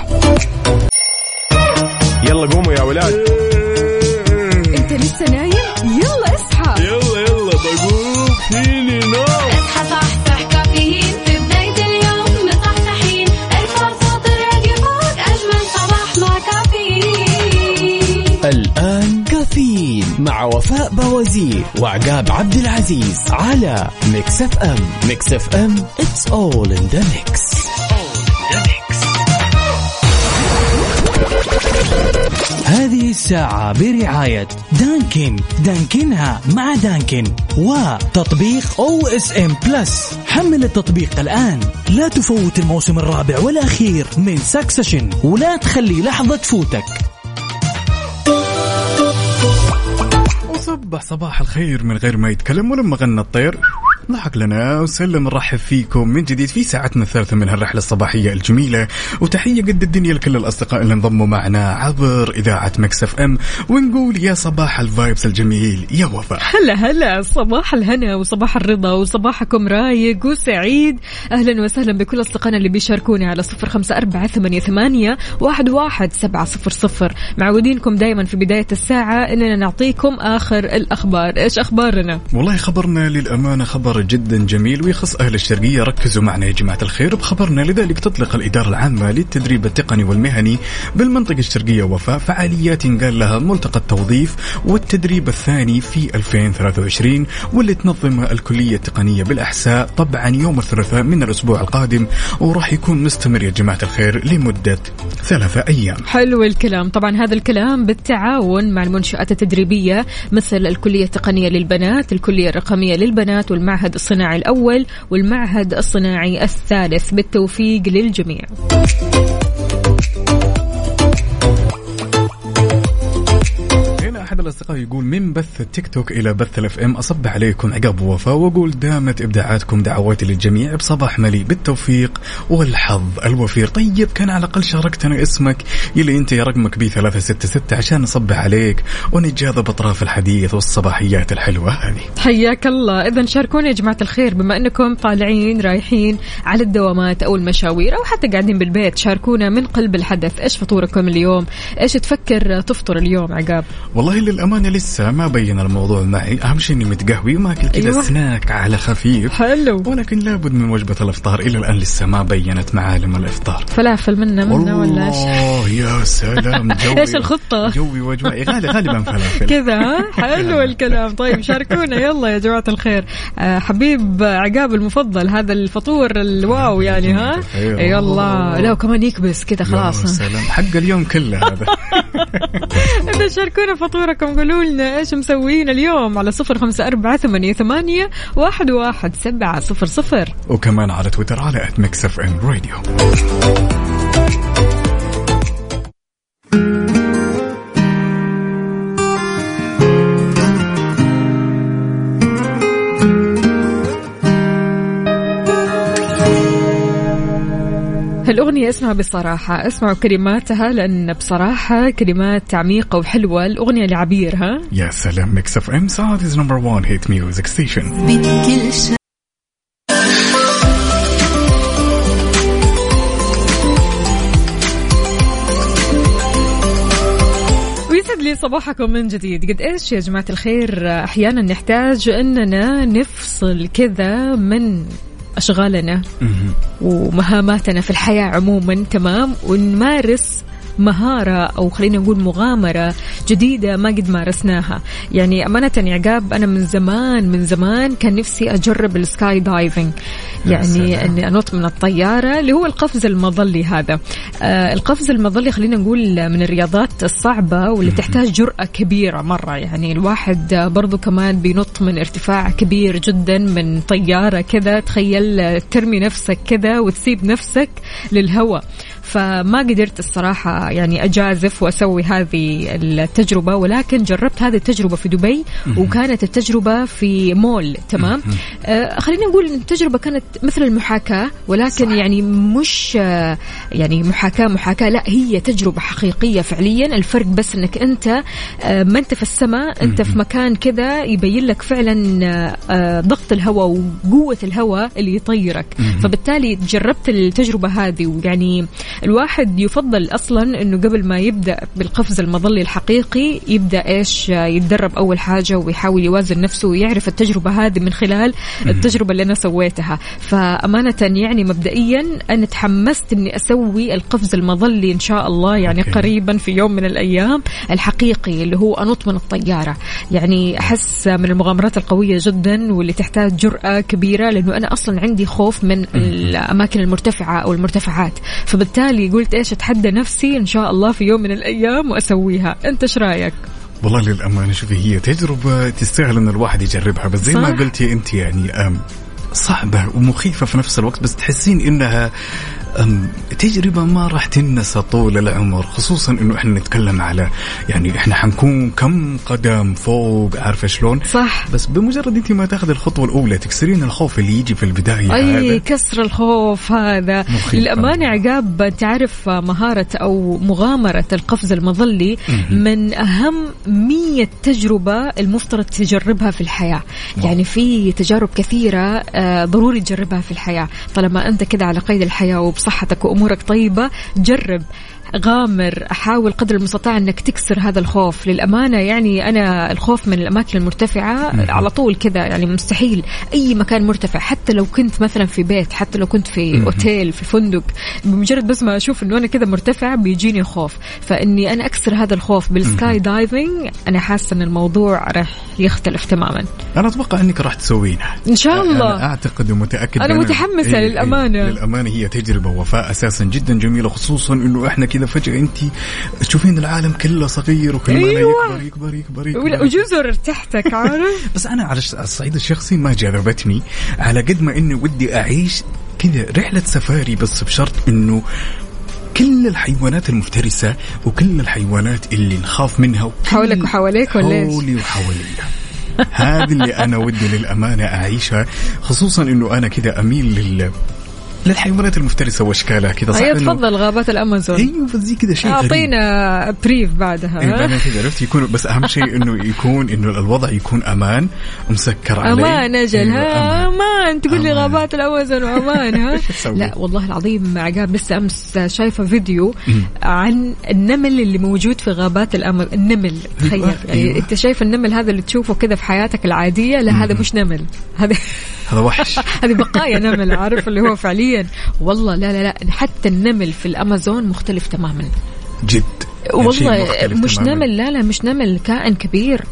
S4: يلا قوموا يا ولاد.
S3: لسه نايم يلا اصحى.
S4: يلا يلا بقوم فيني نوم.
S6: اصحى صحصح كافيين. في بداية اليوم مصحصحين. الفرصة الراديو فوق أجمل صباح مع كافيين.
S2: الآن كافيين مع وفاء باوزير وعقاب عبد العزيز على Mix FM. Mix FM it's all in the mix. هذه الساعة برعاية Dunkin. دانكنها مع Dunkin وتطبيق OSN Plus حمل التطبيق الآن. لا تفوت الموسم الرابع والأخير من Succession ولا تخلي لحظة تفوتك
S1: وصبح صباح الخير من غير ما يتكلم ولما غنى الطير. ضحك لنا وسلم نرحب فيكم من جديد في ساعتنا الثالثة من هالرحلة الصباحية الجميلة. وتحية قد الدنيا لكل الأصدقاء اللي انضموا معنا عبر إذاعة Mix FM ونقول يا صباح الفايبس الجميل يا وفاء.
S3: هلا هلا. صباح الهنا وصباح الرضا وصباحكم رايق وسعيد. أهلا وسهلا بكل أصدقائنا اللي بيشاركوني على صفر خمسة أربعة ثمانية, ثمانية واحد, واحد سبعة صفر صفر. معودينكم دائما في بداية الساعة إننا نعطيكم آخر الأخبار. إيش أخبارنا؟
S1: والله خبرنا للأمانة خبر جدا جميل ويخص أهل الشرقية. ركزوا معنا يا جماعة الخير بخبرنا لذلك تطلق الإدارة العامة للتدريب التقني والمهني بالمنطقة الشرقية وفاء. فعاليات قال لها ملتقى التوظيف والتدريب الثاني في 2023 واللي تنظمها الكلية التقنية بالأحساء. طبعا يوم الثلاثاء من الأسبوع القادم وراح يكون مستمر يا جماعة الخير لمدة ثلاثة أيام.
S3: حلو الكلام. طبعا هذا الكلام بالتعاون مع المنشآت التدريبية مثل الكلية التقنية للبنات الكلية الرقمية للبنات والمعهد الصناعي الأول والمعهد الصناعي الثالث. بالتوفيق للجميع.
S1: احد الأصدقاء يقول من بث التيك توك إلى بث الأف إم أصب عليكم عقاب ووفاء وأقول دامت إبداعاتكم دعواتي للجميع بصباح مليء بالتوفيق والحظ الوفير. طيب كان على الأقل شاركتنا اسمك يلي أنت يا رقمك بي 366 عشان نصبح عليك ونتجاذب أطراف الحديث والصباحيات الحلوة هذه.
S3: حياك الله. اذا شاركونا يا جماعة الخير بما إنكم طالعين رايحين على الدوامات أو المشاوير أو حتى قاعدين بالبيت شاركونا من قلب الحدث. إيش فطوركم اليوم؟ إيش تفكر تفطر اليوم عقاب؟
S1: والله للأمانة لسه ما بين الموضوع معي. أهم شيء إني متقهوي وماكل كذا
S3: أيوة.
S1: سناك على خفيف.
S3: حلو.
S1: ولكن لابد من وجبة الإفطار. إلى الآن لسه ما بينت معالم الإفطار.
S3: فلافل منا منا ولا إيش؟
S1: الله يا سلام. جوي.
S3: إيش الخطة؟
S1: جوي واجوائي غالي غالبا فلافل.
S3: كذا ها؟ حلو الكلام. طيب شاركونا. يلا يا جماعة الخير. آه، حبيب عقاب المفضل هذا الفطور الواو يعني ها. يلا. لا وكمان يكبس كذا خلاص.
S1: سلام. حق اليوم كله هذا.
S3: إذا شاركونا فطوركم قولوا لنا إيش مسوين اليوم على صفر خمسة أربعة ثمانية, ثمانية واحد, واحد سبعة صفر صفر.
S1: وكمان على تويتر على at Mix FM
S3: Radio اسمها بصراحة. اسمعوا كلماتها لأن بصراحة كلمات عميقة وحلوة. الأغنية لعبير ها؟
S1: يا سلام Mix FM Saudi's number 1 hit music station
S3: ويسعد لي صباحكم من جديد. قد إيش يا جماعة الخير؟ أحيانا نحتاج إننا نفصل كذا من أشغالنا ومهاماتنا في الحياة عموما تمام؟ ونمارس مهارة أو خلينا نقول مغامرة جديدة ما قد مارسناها. يعني أمانة يا عقاب أنا من زمان من زمان كان نفسي أجرب ال skydiving يعني. أني أنط من الطيارة اللي هو القفز المظلي هذا. آه القفز المظلي خلينا نقول من الرياضات الصعبة واللي تحتاج جرأة كبيرة مرة. يعني الواحد برضو كمان بينط من ارتفاع كبير جدا من طيارة كذا. تخيل ترمي نفسك كذا وتسيب نفسك للهواء. فما قدرت الصراحة يعني أجازف وأسوي هذه التجربة ولكن جربت هذه التجربة في دبي وكانت التجربة في مول تمام؟ آه خلينا نقول إن التجربة كانت مثل المحاكاة ولكن
S1: صح.
S3: يعني مش آه يعني محاكاة محاكاة لا هي تجربة حقيقية فعليا. الفرق بس أنك أنت آه ما أنت في السماء أنت في مكان كذا يبين لك فعلا آه ضغط الهواء وقوة الهواء اللي يطيرك. فبالتالي جربت التجربة هذه ويعني الواحد يفضل أصلا إنه قبل ما يبدأ بالقفز المظلي الحقيقي يبدأ إيش يتدرب أول حاجة ويحاول يوازن نفسه ويعرف التجربة هذه من خلال التجربة اللي أنا سويتها. فأمانة يعني مبدئيا أنا تحمست إني أسوي القفز المظلي إن شاء الله يعني
S1: أوكي.
S3: قريبا في يوم من الأيام الحقيقي اللي هو أنط من الطيارة. يعني أحس من المغامرات القوية جدا واللي تحتاج جرأة كبيرة لأنه أنا أصلا عندي خوف من الأماكن المرتفعة أو المرتفعات. فبالتالي قلت إيش أتحدى نفسي إن شاء الله في يوم من الأيام وأسويها أنت إيش رأيك
S1: والله للأمانة شوفي هي تجربة تستاهل أن الواحد يجربها بس زي
S3: صح.
S1: ما قلتي أنت يعني أم صعبة ومخيفة في نفس الوقت بس تحسين إنها أم تجربة ما راح تنسى طول العمر خصوصا إنه إحنا نتكلم على يعني إحنا حنكون كم قدم فوق عارفة شلون؟
S3: صح.
S1: بس بمجرد أنت ما تاخذ الخطوة الأولى تكسرين الخوف اللي يجي في البداية
S3: أي
S1: هذا.
S3: كسر الخوف هذا. للأمانة عقاب تعرف مهارة أو مغامرة القفز المظلي من أهم مية تجربة المفترض تجربها في الحياة. يعني في تجارب كثيرة آه، ضروري تجربها في الحياة. طالما أنت كده على قيد الحياة وبصحتك وأمورك طيبة جرب. غامر حاول قدر المستطاع إنك تكسر هذا الخوف. للأمانة يعني أنا الخوف من الأماكن المرتفعة على طول كذا يعني مستحيل أي مكان مرتفع. حتى لو كنت مثلا في بيت حتى لو كنت في أوتيل في فندق بمجرد بس ما أشوف إنه أنا كذا مرتفع بيجيني خوف فإني أنا أكسر هذا الخوف بال skydiving أنا حاسة إن الموضوع راح يختلف تماما.
S1: أنا أتوقع أنك راح تسوينها
S3: إن شاء الله.
S1: أنا أعتقد ومتأكد
S3: أنا
S1: أنا-
S3: متحمسة
S1: إيه، إيه،
S3: للأمانة.
S1: للأمانة هي تجربة وفاء أساسا جدا جميلة خصوصا إنه إحنا كذا فجأة أنت تشوفين العالم كله صغير وكل ما
S3: أيوة.
S1: يكبر يكبر يكبر, يكبر.
S3: وجزر تحتك عارف
S1: بس أنا على الصعيد الشخصي ما جذبتني على قد ما إني ودي أعيش كذا رحلة سفاري بس بشرط إنه كل الحيوانات المفترسة وكل الحيوانات اللي نخاف منها
S3: حولك وحواليك ولا إيش؟
S1: حولي وحواليا هذه اللي أنا ودي للأمانة أعيشها خصوصا إنه أنا كذا أميل لل للحيوانات المفترسه واشكالها كذا صح إنه-
S3: تفضل غابات الأمازون.
S1: أيوه بس زي كذا شيء
S3: أعطينا بريف بعدها.
S1: إيه بعدين كذا عرفت؟ يكون بس أهم شيء إنه يكون إنه الوضع يكون أمان ومسكر عليه.
S3: أمان أجل
S1: أيوة،
S3: ها
S1: أمان.
S3: أمان. تقول لي. غابات الأمازون وأمان ها؟ لا والله العظيم عقاب لسه أمس شايفة فيديو عن النمل اللي موجود في غابات الأمازون. النمل تخيل.
S1: أيوة،
S3: يعني
S1: أيوة.
S3: أنت شايف النمل هذا اللي تشوفه كذا في حياتك العادية؟ لا هذا مش نمل. هذا
S1: هذا وحش.
S3: هذه بقايا نمل عارف اللي هو فعليا. والله لا لا لا حتى النمل في الأمازون مختلف تماما.
S1: جد.
S3: والله مش. نمل لا لا مش نمل كائن كبير.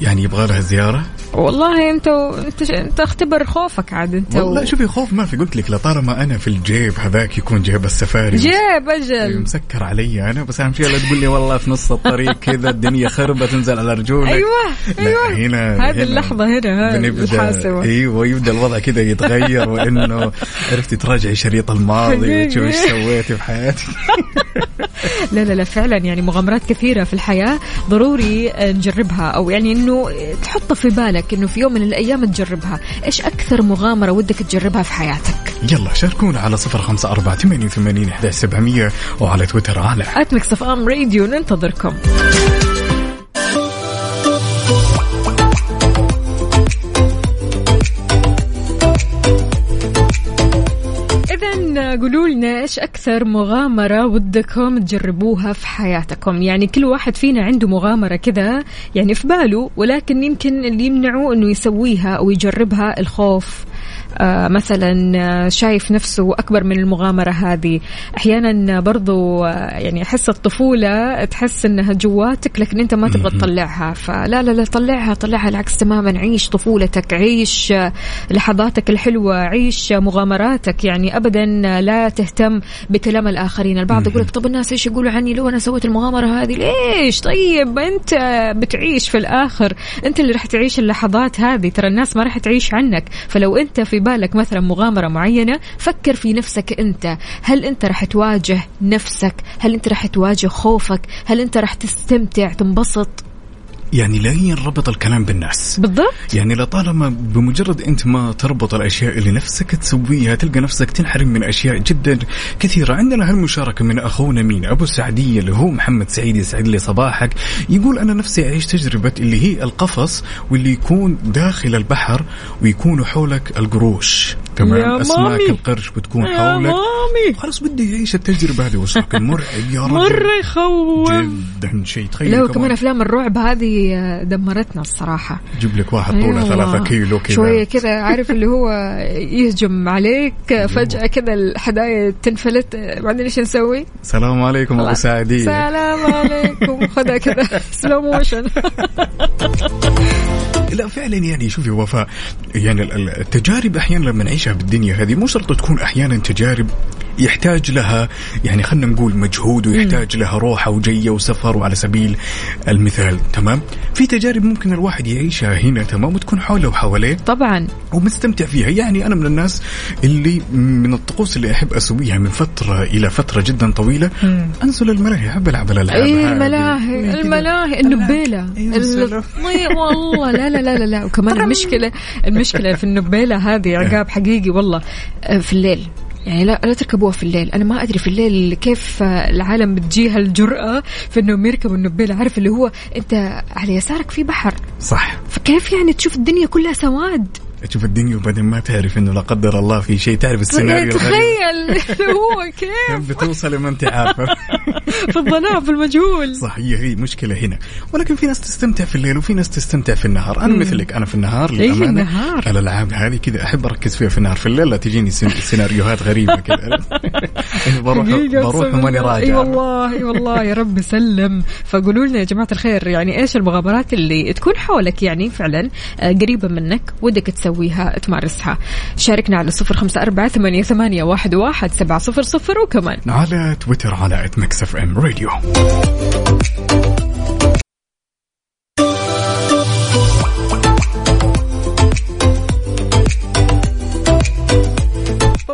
S1: يعني يبغى لها زيارة؟
S3: والله انت انت انت اختبر خوفك عاد انت
S1: والله
S3: و...
S1: شوفي خوف ما في. قلت لك لطالما أنا في الجيب هذاك يكون جيب السفاري.
S3: جيب
S1: أيوة،
S3: أجل
S1: مسكر علي أنا بس أهم شيء لا تقول لي والله في نص الطريق كذا الدنيا خربة تنزل على رجولك. أيوه
S3: أيوه.
S1: هنا
S3: هذه
S1: هنا
S3: اللحظة هنا الحاسمة
S1: أيوه يبدأ الوضع كذا يتغير وإنه عرفتي تراجعي شريط الماضي. وتشوفي إيش سويتي في حياتك.
S3: لا لا لا فعلا يعني مغامرات كثيرة في الحياة ضروري نجربها أو يعني إنه تحطها في بالك إنه في يوم من الأيام تجربها. إيش أكثر مغامرة ودك تجربها في حياتك؟
S1: يلا شاركونا على صفر خمسة أربعة ثمانية وثمانين وعلى تويتر على
S3: Mix FM Radio ننتظركم. قولوا لنا إيش أكثر مغامرة ودكم تجربوها في حياتكم؟ يعني كل واحد فينا عنده مغامرة كذا يعني في باله ولكن يمكن اللي يمنعه أنه يسويها أو يجربها الخوف. مثلا آه، شايف نفسه أكبر من المغامرة هذه. أحيانا برضو آه، يعني أحس الطفولة تحس أنها جواتك لكن أنت ما تبغى تطلعها. فلا لا لا طلعها طلعها العكس تماما. عيش طفولتك عيش آه، لحظاتك الحلوة عيش آه، مغامراتك. يعني أبدا آه، لا تهتم بكلام الآخرين. البعض يقول لك طب الناس إيش يقولوا عني؟ لو أنا سويت المغامرة هذه ليش؟ طيب أنت بتعيش في الآخر. أنت اللي راح تعيش اللحظات هذه. ترى الناس ما راح تعيش عنك. فلو أنت في بالك مثلا مغامرة معينة فكر في نفسك أنت. هل أنت راح تواجه نفسك؟ هل أنت راح تواجه خوفك؟ هل أنت راح تستمتع؟ تنبسط؟
S1: يعني لا ينربط الكلام بالناس.
S3: بالضبط.
S1: يعني لطالما بمجرد أنت ما تربط الأشياء اللي نفسك تسويها تلقى نفسك تنحرم من أشياء جدا كثيرة. عندنا هالمشاركة من أخونا مين أبو السعديه اللي هو محمد سعيد يسعد لي صباحك. يقول أنا نفسي أعيش تجربة اللي هي القفص واللي يكون داخل البحر ويكونوا حولك القروش. تمام
S3: أسماك.
S1: القرش بتكون
S3: يا
S1: حولك.
S3: مامي.
S1: خلاص بدي يعيش التجربة هذه لكن مرعب يا رجل.
S3: مرة يخوف
S1: جدا شيء. تخيل
S3: لا وكمان أفلام الرعب هذه دمرتنا الصراحة.
S1: جيب لك واحد طولة
S3: أيوة.
S1: ثلاثة كيلو كذا.
S3: شوية كذا عارف اللي هو يهجم عليك فجأة كذا الحدايا تنفلت. بعدين إيش نسوي؟
S1: السلام عليكم أبو سعدية.
S3: سلام عليكم. خذها كذا. سلو موشن
S1: لا فعلا يعني شوفي وفاء يعني ال- ال- التجارب أحيانا لما نعيشها بالدنيا هذه مو شرط تكون أحيانا تجارب يحتاج لها يعني خلينا نقول مجهود ويحتاج لها روحة وجية وسفر وعلى سبيل المثال تمام؟ في تجارب ممكن الواحد يعيشها هنا تمام؟ وتكون حوله وحواليه.
S3: طبعا.
S1: ومستمتع فيها. يعني أنا من الناس اللي من الطقوس اللي أحب أسويها من فترة إلى فترة جدا طويلة. أنزل الملاهي أحب ألعب الألعاب
S3: اي. الملاهي. الملاهي النبيلة.
S1: أيوة،.
S3: طيب والله. لا لا لا لا, لا. وكمان المشكلة المشكلة في النبيلة هذه عقاب حقيقي والله. آه، في الليل. يعني لا لا تركبوها في الليل. أنا ما أدري في الليل كيف العالم بتجيها الجرأة في انهم يركبوا النبيلة عارف اللي هو أنت على يسارك في بحر.
S1: صح.
S3: فكيف يعني تشوف الدنيا كلها سواد؟
S1: تشوف الدنيا وبعدين ما تعرف إنه لا قدر الله في شيء. تعرف السيناريو الغريب؟
S3: تخيل. هو كيف؟
S1: بتوصل ما انت عارفه
S3: في الظلام في المجهول.
S1: صح هي هي مشكلة هنا. ولكن في ناس تستمتع في الليل وفي ناس تستمتع في النهار. أنا مثلك أنا في النهار للأمانة.
S3: النهار.
S1: الألعاب هذه كذا أحب أركز فيها في النهار. في الليل لا تجيني سين- سيناريوهات غريبة كذا. بروح بروح وماني
S3: بالله. إي
S1: راجع
S3: والله إي والله يا رب سلم فقولوا لنا يا جماعة الخير يعني إيش المغامرات اللي تكون حولك يعني فعلا آه، قريبة منك ودك تسويها تمارسها. شاركنا على صفر خمسة أربعة ثمانية, ثمانية واحد, واحد سبعة صفر صفر وكمان.
S1: على تويتر على at Mix FM Radio.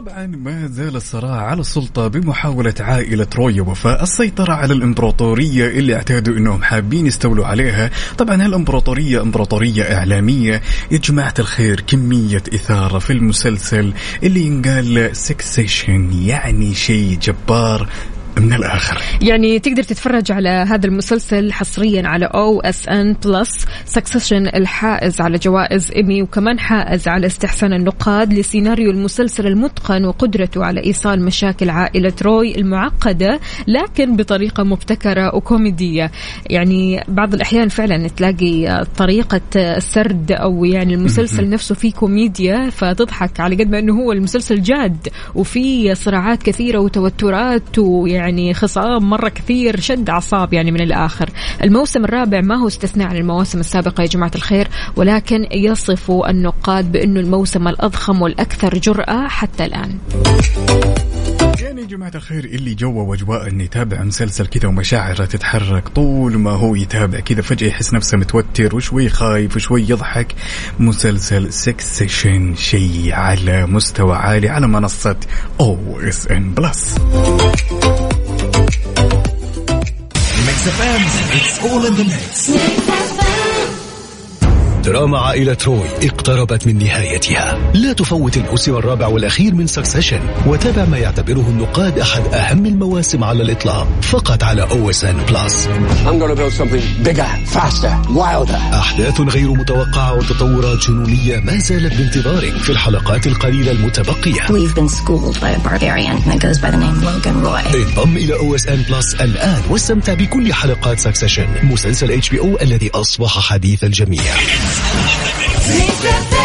S1: طبعا ما زال الصراع على السلطة بمحاولة عائلة روي يا وفاء السيطرة على الإمبراطورية اللي اعتادوا أنهم حابين يستولوا عليها. طبعا هالإمبراطورية إمبراطورية إعلامية. يا جماعة الخير كمية إثارة في المسلسل اللي ينقال Succession يعني شيء جبار. من الآخر.
S3: يعني تقدر تتفرج على هذا المسلسل حصريا على OSN Plus Succession الحائز على جوائز ايمي وكمان حائز على استحسان النقاد لسيناريو المسلسل المتقن وقدرته على إيصال مشاكل عائلة روي المعقدة لكن بطريقة مبتكرة وكوميدية. يعني بعض الأحيان فعلا تلاقي طريقة السرد أو يعني المسلسل نفسه فيه كوميديا فتضحك على قد ما إنه هو المسلسل جاد وفي صراعات كثيرة وتوترات ويعني خصام مرة كثير شد أعصاب يعني من الآخر. الموسم الرابع ما هو استثناء عن المواسم السابقة يا جماعة الخير ولكن يصف النقاد بأنه الموسم الأضخم والأكثر جرأة حتى الآن.
S1: يعني يا جماعة الخير اللي جوا وأجواء انه يتابع مسلسل كذا ومشاعره تتحرك طول ما هو يتابع كذا فجأة يحس نفسه متوتر وشوي خايف وشوي يضحك. مسلسل Succession شيء على مستوى عالي على منصة OSN Plus
S7: دراما عائلة روي اقتربت من نهايتها. لا تفوت الموسم الرابع والأخير من Succession وتابع ما يعتبره النقاد أحد أهم المواسم على الإطلاق. فقط على OSN Plus
S8: I'm gonna build something bigger, faster, wilder.
S7: أحداث غير متوقعة وتطورات جنونية ما زالت بانتظارك في الحلقات القليلة المتبقية.
S9: We've been schooled by a barbarian that goes by the name Logan Roy.
S7: انضم إلى OSN Plus الآن واستمتع بكل حلقات Succession مسلسل HBO الذي أصبح حديث الجميع.
S1: عندنا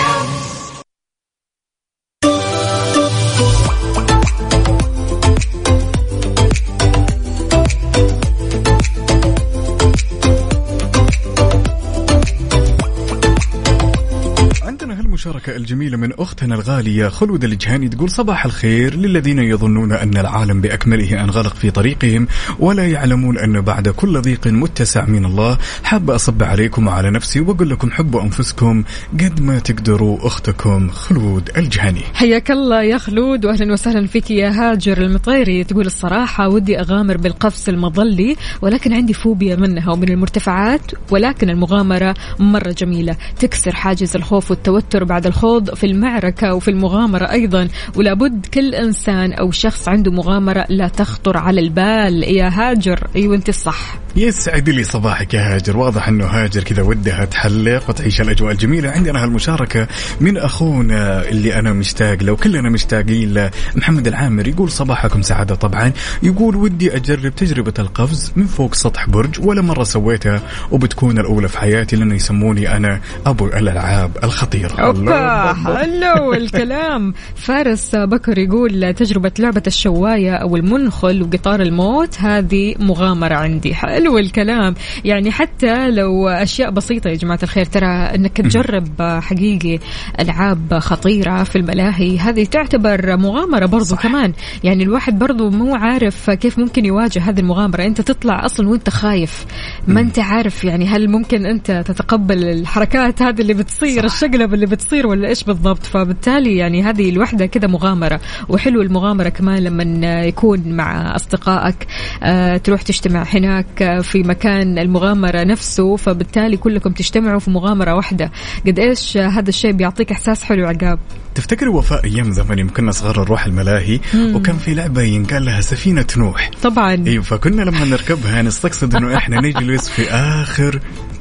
S1: هالمشاركة الجميلة من أختنا الغالية خلود الجهاني تقول صباح الخير للذين يظنون أن العالم بأكمله أنغلق في طريقهم ولا يعلمون أن بعد كل ضيق متسع من الله. حاب أصب عليكم وعلى نفسي وأقول لكم حبوا أنفسكم قد ما تقدروا أختكم خلود الجهاني
S3: حياك الله يا خلود واهلا وسهلا فيك يا هاجر المطيري. تقول الصراحة ودي أغامر بالقفز المظلي ولكن عندي فوبيا منها ومن المرتفعات ولكن المغامرة مرة جميلة. تكسر حاجز الخوف والتوتر بعد الخوض في المعركة وفي المغامرة أيضا. ولابد كل إنسان أو شخص عنده مغامرة لا تخطر على البال. يا هاجر. أيوه أنت الصح
S1: يسعد لي صباحك يا هاجر. واضح إنه هاجر كذا ودها تحلق وتعيش الأجواء الجميلة. عندنا هالمشاركة من أخونا اللي أنا مشتاق له وكلنا مشتاقين له. محمد العامر يقول صباحكم سعادة طبعا. يقول ودي أجرب تجربة القفز من فوق سطح برج. ولا مرة سويتها وبتكون الأولى في حياتي لأنه يسموني أنا أبو الألعاب
S3: الخطيرة.
S1: أوبا.
S3: حلو الكلام. فارس بكر يقول تجربة لعبة الشواية أو المنخل وقطار الموت هذه مغامرة عندي. حلو الكلام. يعني حتى لو أشياء بسيطة يا جماعة الخير ترى أنك تجرب حقيقي ألعاب خطيرة في الملاهي هذه تعتبر مغامرة برضو صح. كمان. يعني الواحد برضو مو عارف كيف ممكن يواجه هذه المغامرة. أنت تطلع أصلا وأنت خايف. ما أنت عارف يعني هل ممكن أنت تتقبل الحركات هذه اللي بتصير. الشقلب اللي بتصير ولا إيش بالضبط؟ فبالتالي يعني هذه الوحدة كذا مغامرة. وحلو المغامرة كمان لما يكون مع أصدقائك آه، تروح تجتمع هناك آه، في مكان المغامرة نفسه. فبالتالي كلكم تجتمعوا في مغامرة واحدة. قد آه، هذا الشيء بيعطيك إحساس حلو عقاب؟
S1: تفتكري وفاء أيام زمان يوم كنا صغار نروح الملاهي؟ وكان في لعبة ينقال لها سفينة نوح.
S3: طبعا.
S1: أيوه فكنا لما نركبها نستقصد إنه إحنا نجلس في آخر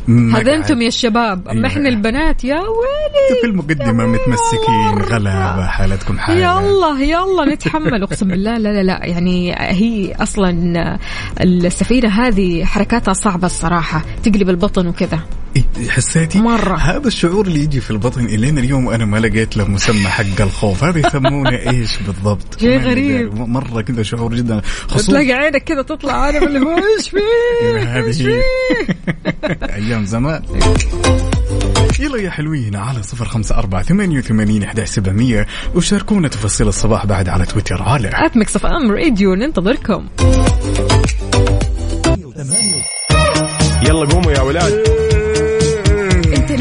S3: هذا أنتم يا الشباب. اما
S1: أيوة.
S3: إحنا البنات يا ويلي.
S1: في المقدمة متمسكين غلابة حالتكم حالة.
S3: يلا يلا نتحمل. أقسم بالله لا لا لا. يعني هي أصلا السفينة هذه حركاتها صعبة الصراحة تقلب البطن وكذا.
S1: إيه، حسيتي؟
S3: مرة.
S1: هذا الشعور اللي يجي في البطن الين اليوم وأنا ما لقيت له مسمى حق الخوف. هذا يسمونه إيش بالضبط؟
S3: شيء غريب.
S1: مرة كذا شعور جدا. خصوصا
S3: تلاقي عينك كذا تطلع عارف اللي هو إيش فيه؟
S1: إيش.
S3: فيه؟
S1: أيام زمان. يلا يا حلوين على صفر خمسة أربعة ثمانية وثمانين إحدى سبعمية. وشاركونا تفاصيل الصباح بعد على تويتر. على
S3: at Mix FM Radio ننتظركم.
S4: يلا قوموا يا ولاد.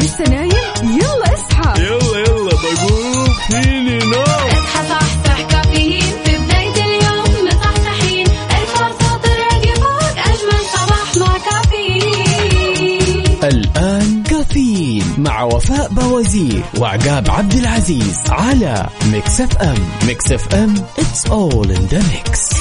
S3: لسه نايم يلا اصحى.
S4: يلا يلا بقوم فيني نوم.
S6: اصحى صحصح كافيين. في بداية اليوم مصحصحين الفرصة تراقي فوق أجمل صباح مع كافيين.
S2: الآن كافيين مع وفاء بوازير وعقاب عبد العزيز على Mix FM. Mix FM it's all in the mix.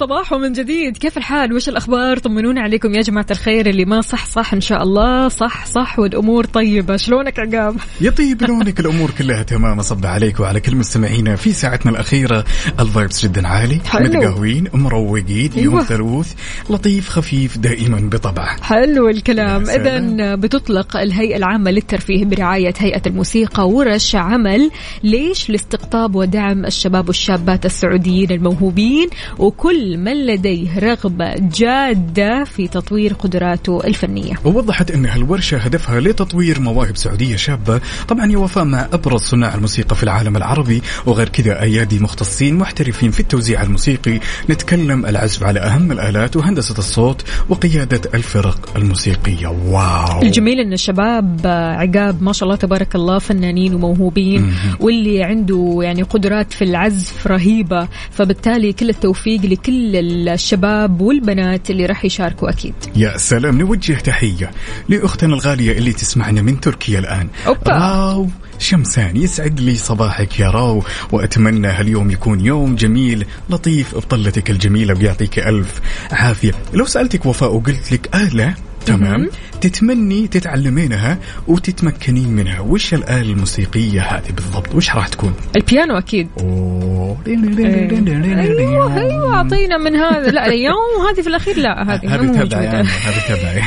S3: صباحو صباحو من جديد. كيف الحال؟ وش الأخبار؟ طمنونا عليكم يا جماعة الخير. اللي ما صح صح إن شاء الله. صح صح والأمور طيبة. شلونك عقاب؟
S1: يطيب لونك. الأمور كلها تمام. أصب عليك وعلى كل مستمعينا في ساعتنا الأخيرة. الفايبس جدا عالي.
S3: حلو.
S1: متقهوين مروقين يوم
S3: أيوة.
S1: ثلوث لطيف خفيف دائما بطبعه.
S3: حلو الكلام. إذا بتطلق الهيئة العامة للترفيه برعاية هيئة الموسيقى ورش عمل. ليش؟ لاستقطاب ودعم الشباب والشابات السعوديين الموهوبين. وكل لكل من لديه رغبة جادة في تطوير قدراته الفنية؟
S1: ووضحت إن هالورشة هدفها لتطوير مواهب سعودية شابة، طبعا هي وفاء مع أبرز صناع الموسيقى في العالم العربي وغير كذا أيادي مختصين محترفين في التوزيع الموسيقي، نتكلم العزف على أهم الآلات وهندسة الصوت وقيادة الفرق الموسيقية، واو!
S3: الجميل إن الشباب عقاب ما شاء الله تبارك الله فنانين وموهوبين واللي عنده يعني قدرات في العزف رهيبة فبالتالي كل التوفيق لكل الشباب والبنات اللي راح يشاركوا أكيد.
S1: يا سلام نوجه تحية لأختنا الغالية اللي تسمعنا من تركيا الآن،
S3: أوبا.
S1: راو شمسان يسعد لي صباحك يا راو وأتمنى هاليوم يكون يوم جميل لطيف بطلتك الجميلة ويعطيك ألف عافية. لو سألتك وفاء وقلت لك آلة تمام. تتمني تتعلمينها وتتمكنين منها. وش الآلة الموسيقية هذه بالضبط؟ وش راح تكون؟
S3: البيانو أكيد.
S1: أوه.
S3: أيوه أيوه أعطينا من هذا. لا اليوم هذه في الأخير لا هذه
S1: هذه تبعي هذه تبعي.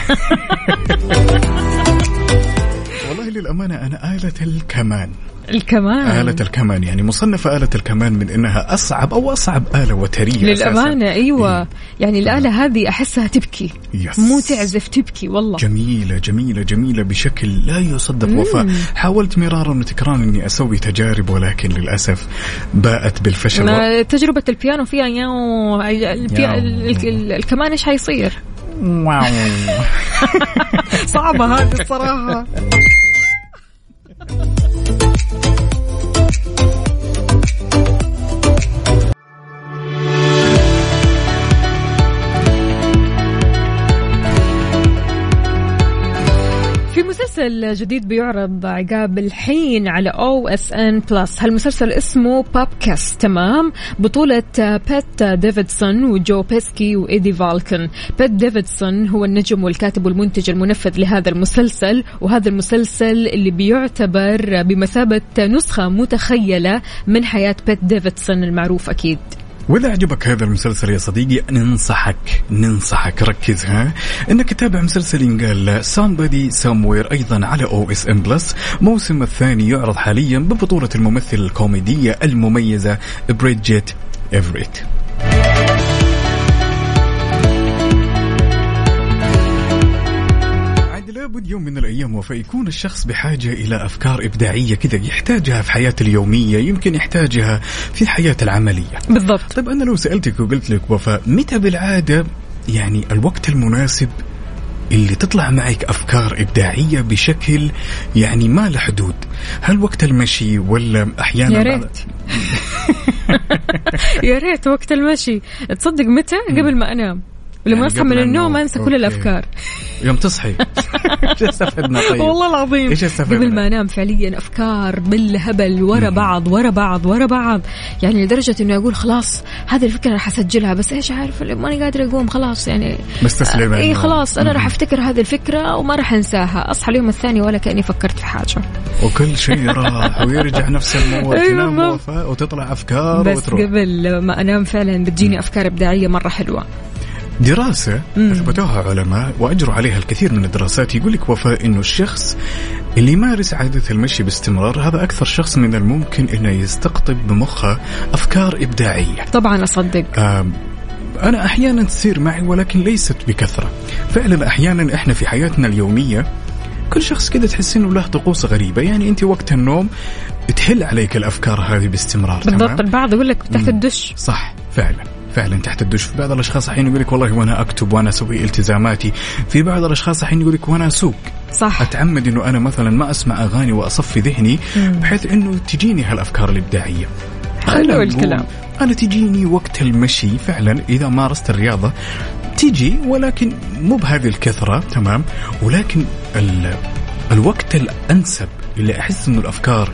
S1: والله للأمانة أنا آلة الكمان.
S3: الكمان
S1: آلة الكمان يعني مصنفة آلة الكمان من إنها أصعب أو أصعب آلة وترية أساساً.
S3: للأمانة أيوة
S1: إيه.
S3: يعني الآلة هذه أحسها تبكي
S1: بس.
S3: مو تعزف تبكي والله
S1: جميلة جميلة جميلة بشكل لا يصدق وفاء حاولت مرارا وتكرارا إني أسوي تجارب ولكن للأسف باءت بالفشل
S3: ما تجربة البيانو فيها ياو البي...
S1: ياو.
S3: ال- ال- ال- الكمان إيش حيصير؟
S1: wow
S3: صعبة هذه الصراحة مسلسل جديد بيعرض عقاب الحين على OSN Plus هالمسلسل اسمه Bupkis تمام؟ بطولة بيت ديفيدسون وجو بيشي وإيدي فالكن. بيت ديفيدسون هو النجم والكاتب والمنتج المنفذ لهذا المسلسل وهذا المسلسل اللي بيعتبر بمثابة نسخة متخيلة من حياة بيت ديفيدسون المعروف أكيد.
S1: وإذا عجبك هذا المسلسل يا صديقي ننصحك ننصحك. ركز ها. إنك تتابع مسلسل ينقال Somebody Somewhere أيضا على OSN Plus موسم الثاني يعرض حاليا ببطولة الممثلة الكوميدية المميزة بريدجيت ايفريت لابد يوم من الأيام وفا يكون الشخص بحاجة إلى أفكار إبداعية كذا يحتاجها في حياته اليومية يمكن يحتاجها في حياته العملية.
S3: بالضبط.
S1: طيب أنا لو سألتك وقلت لك وفاء متى بالعادة يعني الوقت المناسب اللي تطلع معك أفكار إبداعية بشكل يعني ما له حدود؟ هل وقت المشي ولا أحيانا
S3: يا ريت. يا ريت وقت المشي. تصدق متى؟ قبل ما أنام. ولما
S1: يعني أصحى
S3: من
S1: النوم.
S3: أنسى كل. الأفكار.
S1: يوم تصحي. إيش استفدنا طيب؟
S3: والله العظيم.
S1: إيش استفدنا؟
S3: قبل ما أنام فعليا أفكار بالهبل ورا بعض ورا بعض ورا بعض. يعني لدرجة إنه أقول خلاص هذه الفكرة راح أسجلها بس إيش عارف ماني قادره أقوم خلاص يعني.
S1: مستسلمة
S3: اي
S1: إنه-
S3: خلاص أنا راح. أفتكر هذه الفكرة وما راح أنساها. أصحى اليوم الثاني ولا كأني فكرت في حاجة.
S1: وكل شيء راح ويرجع نفس الموت
S3: أيوة
S1: تنام وتطلع أفكار
S3: بس
S1: وتروح.
S3: قبل ما أنام فعلا بتجيني أفكار إبداعية مرة حلوة.
S1: دراسة أثبتوها علماء وأجروا عليها الكثير من الدراسات. يقول لك وفاء إنه الشخص اللي يمارس عادة المشي باستمرار هذا أكثر شخص من الممكن إنه يستقطب بمخه أفكار إبداعية.
S3: طبعا أصدق.
S1: آم، أنا أحيانا تصير معي ولكن ليست بكثرة. فعلا أحيانا إحنا في حياتنا اليومية كل شخص كذا تحس إنه له طقوس غريبة. يعني أنت وقت النوم تحل عليك الأفكار هذه باستمرار
S3: بالضبط؟ البعض يقول لك تحت الدش.
S1: صح فعلا. فعلا تحت الدش. في بعض الأشخاص الحين يقول لك والله وأنا أكتب وأنا أسوي التزاماتي. في بعض الأشخاص الحين يقول لك وأنا أسوق.
S3: صح.
S1: أتعمد إنه أنا مثلا ما أسمع أغاني وأصفي ذهني بحيث إنه تجيني هالأفكار الإبداعية.
S3: حلو الكلام.
S1: أنا تجيني وقت المشي فعلا إذا مارست الرياضة. تجي ولكن مو بهذه الكثرة تمام؟ ولكن ال الوقت الأنسب اللي أحس إنه الأفكار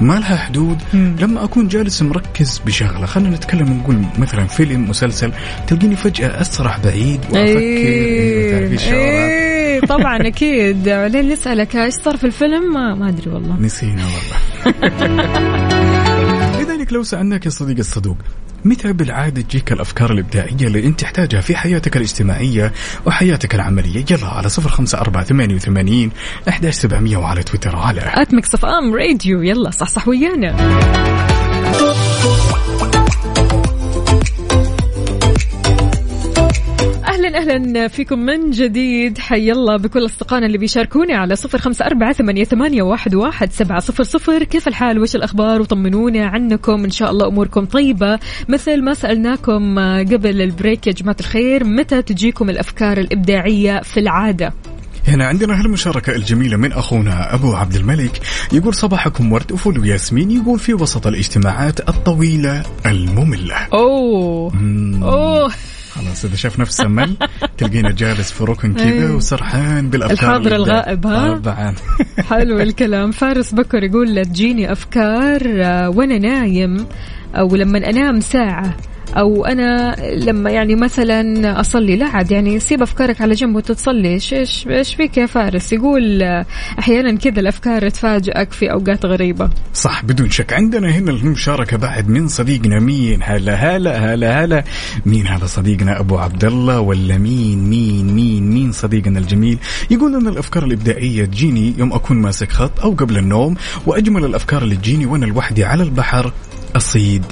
S1: ما لها حدود. لما أكون جالس مركز بشغلة خلينا نتكلم نقول مثلا فيلم مسلسل تلقيني فجأة أسرح بعيد وأفكر إيه، تعرفي؟
S3: إيه طبعا أكيد. بعدين نسالك إيش صار في الفيلم؟ ما, ما أدري والله.
S1: نسينا والله. لذلك لو سألناك يا صديقي الصدوق متى بالعادة تجيك الأفكار الإبداعية اللي أنت تحتاجها في حياتك الاجتماعية وحياتك العملية؟ يلا على صفر خمسة أربعة ثمانية وثمانين أحداش سبعمية وعلى تويتر. على.
S3: at Mix FM Radio يلا صح صح ويانا. أهلا فيكم من جديد. حي الله بكل أصدقائنا اللي بيشاركوني على صفر خمسة أربعة ثمانيه, ثمانية واحد, واحد سبعة صفر صفر. كيف الحال؟ وش الأخبار؟ وطمنونا عنكم. إن شاء الله أموركم طيبة. مثل ما سألناكم قبل البريك يا جماعة الخير متى تجيكم الأفكار الإبداعية في العادة؟
S1: هنا عندنا هالمشاركة الجميلة من أخونا أبو عبد الملك. يقول صباحكم ورد وفول وياسمين يقول في وسط الاجتماعات الطويلة المملة.
S3: أوه.
S1: مم.
S3: أوه.
S1: خلاص إذا شاف نفسه مل تلقينا جالس في ركن كذا
S3: أي.
S1: وسرحان بالأفكار
S3: الحاضر. الغائب، ها؟
S1: طبعا
S3: حلو الكلام فارس بكر يقول لا تجيني أفكار آه، وأنا نايم أو لما أنام ساعة أو أنا لما يعني مثلا أصلي لا عاد يعني سيب أفكارك على جنب وتتصلي. إيش إيش فيك يا فارس؟ يقول أحيانا كذا الأفكار تفاجئك في أوقات غريبة.
S1: صح بدون شك. عندنا هنا المشاركة بعد من صديقنا. مين؟ هلا هلا هلا هلا. مين هذا صديقنا؟ أبو عبد الله ولا مين؟ مين مين مين صديقنا الجميل؟ يقول أن الأفكار الإبداعية تجيني يوم أكون ماسك خط أو قبل النوم وأجمل الأفكار اللي تجيني وأنا لوحدي على البحر. أصيد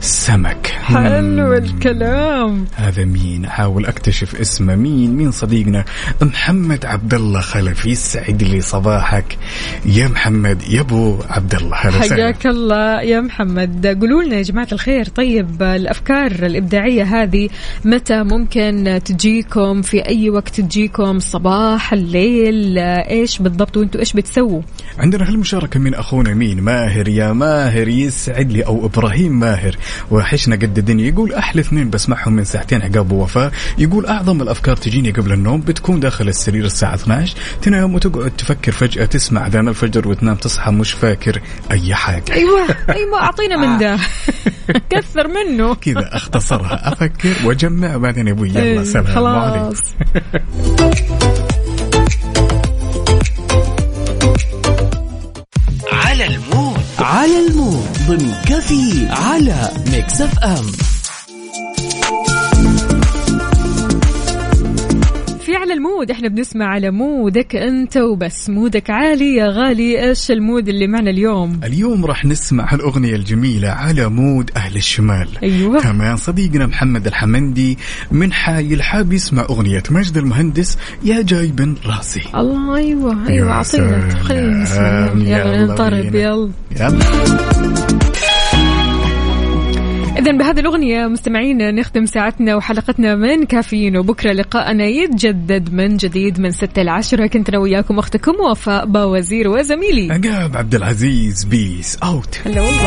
S1: سمك.
S3: حلو الكلام.
S1: هذا مين؟ احاول أكتشف اسمه مين مين صديقنا. محمد عبد الله خلف يسعد لي صباحك. يا محمد يا أبو عبد الله
S3: حياك الله يا محمد. قولوا لنا يا جماعة الخير طيب الأفكار الإبداعية هذه متى ممكن تجيكم؟ في أي وقت تجيكم؟ صباح الليل إيش بالضبط؟ وأنتوا إيش بتسووا؟
S1: عندنا هالمشاركة من أخونا مين؟ ماهر. يا ماهر يسعد لي أو إبراهيم ماهر. وحشنا قد الدنيا. يقول أحلى اثنين بسمعهم من ساعتين عقاب وفاة يقول أعظم الأفكار تجيني قبل النوم. بتكون داخل السرير الساعة 12 تنام وتقعد تفكر فجأة. تسمع أذان الفجر وتنام تصحى مش فاكر أي حاجة.
S3: أيوة أيوة أعطينا من ده. كثر منه.
S1: كذا أختصرها. أفكر وأجمع. وبعدين يا أبوي يلا سلام. عليكم
S3: خلاص
S2: على ال mood. على ال mood ضمن كافيين على Mix
S3: FM. على ال mood. إحنا بنسمع على مودك أنت وبس. mood ك عالي يا غالي. إيش ال mood اللي معنا اليوم؟
S1: اليوم راح نسمع هالأغنية الجميلة على مود أهل الشمال.
S3: أيوة.
S1: كمان صديقنا محمد الحمندي من حايل حاب يسمع أغنية ماجد المهندس يا جايبن راسي.
S3: الله أيوه أيوه
S1: أعطينا.
S3: خلينا نسمع يلا
S1: بينا.
S3: يلا.
S1: يلا.
S3: إذا بهذه الأغنية مستمعينا نختم ساعتنا وحلقتنا من كافيين وبكرة لقاءنا يتجدد من جديد من 6 ل 10 كنت أنا وياكم أختكم وفاء باوزير وزميلي.
S1: عقاب عبد العزيز بيس أوت.
S3: هلا والله.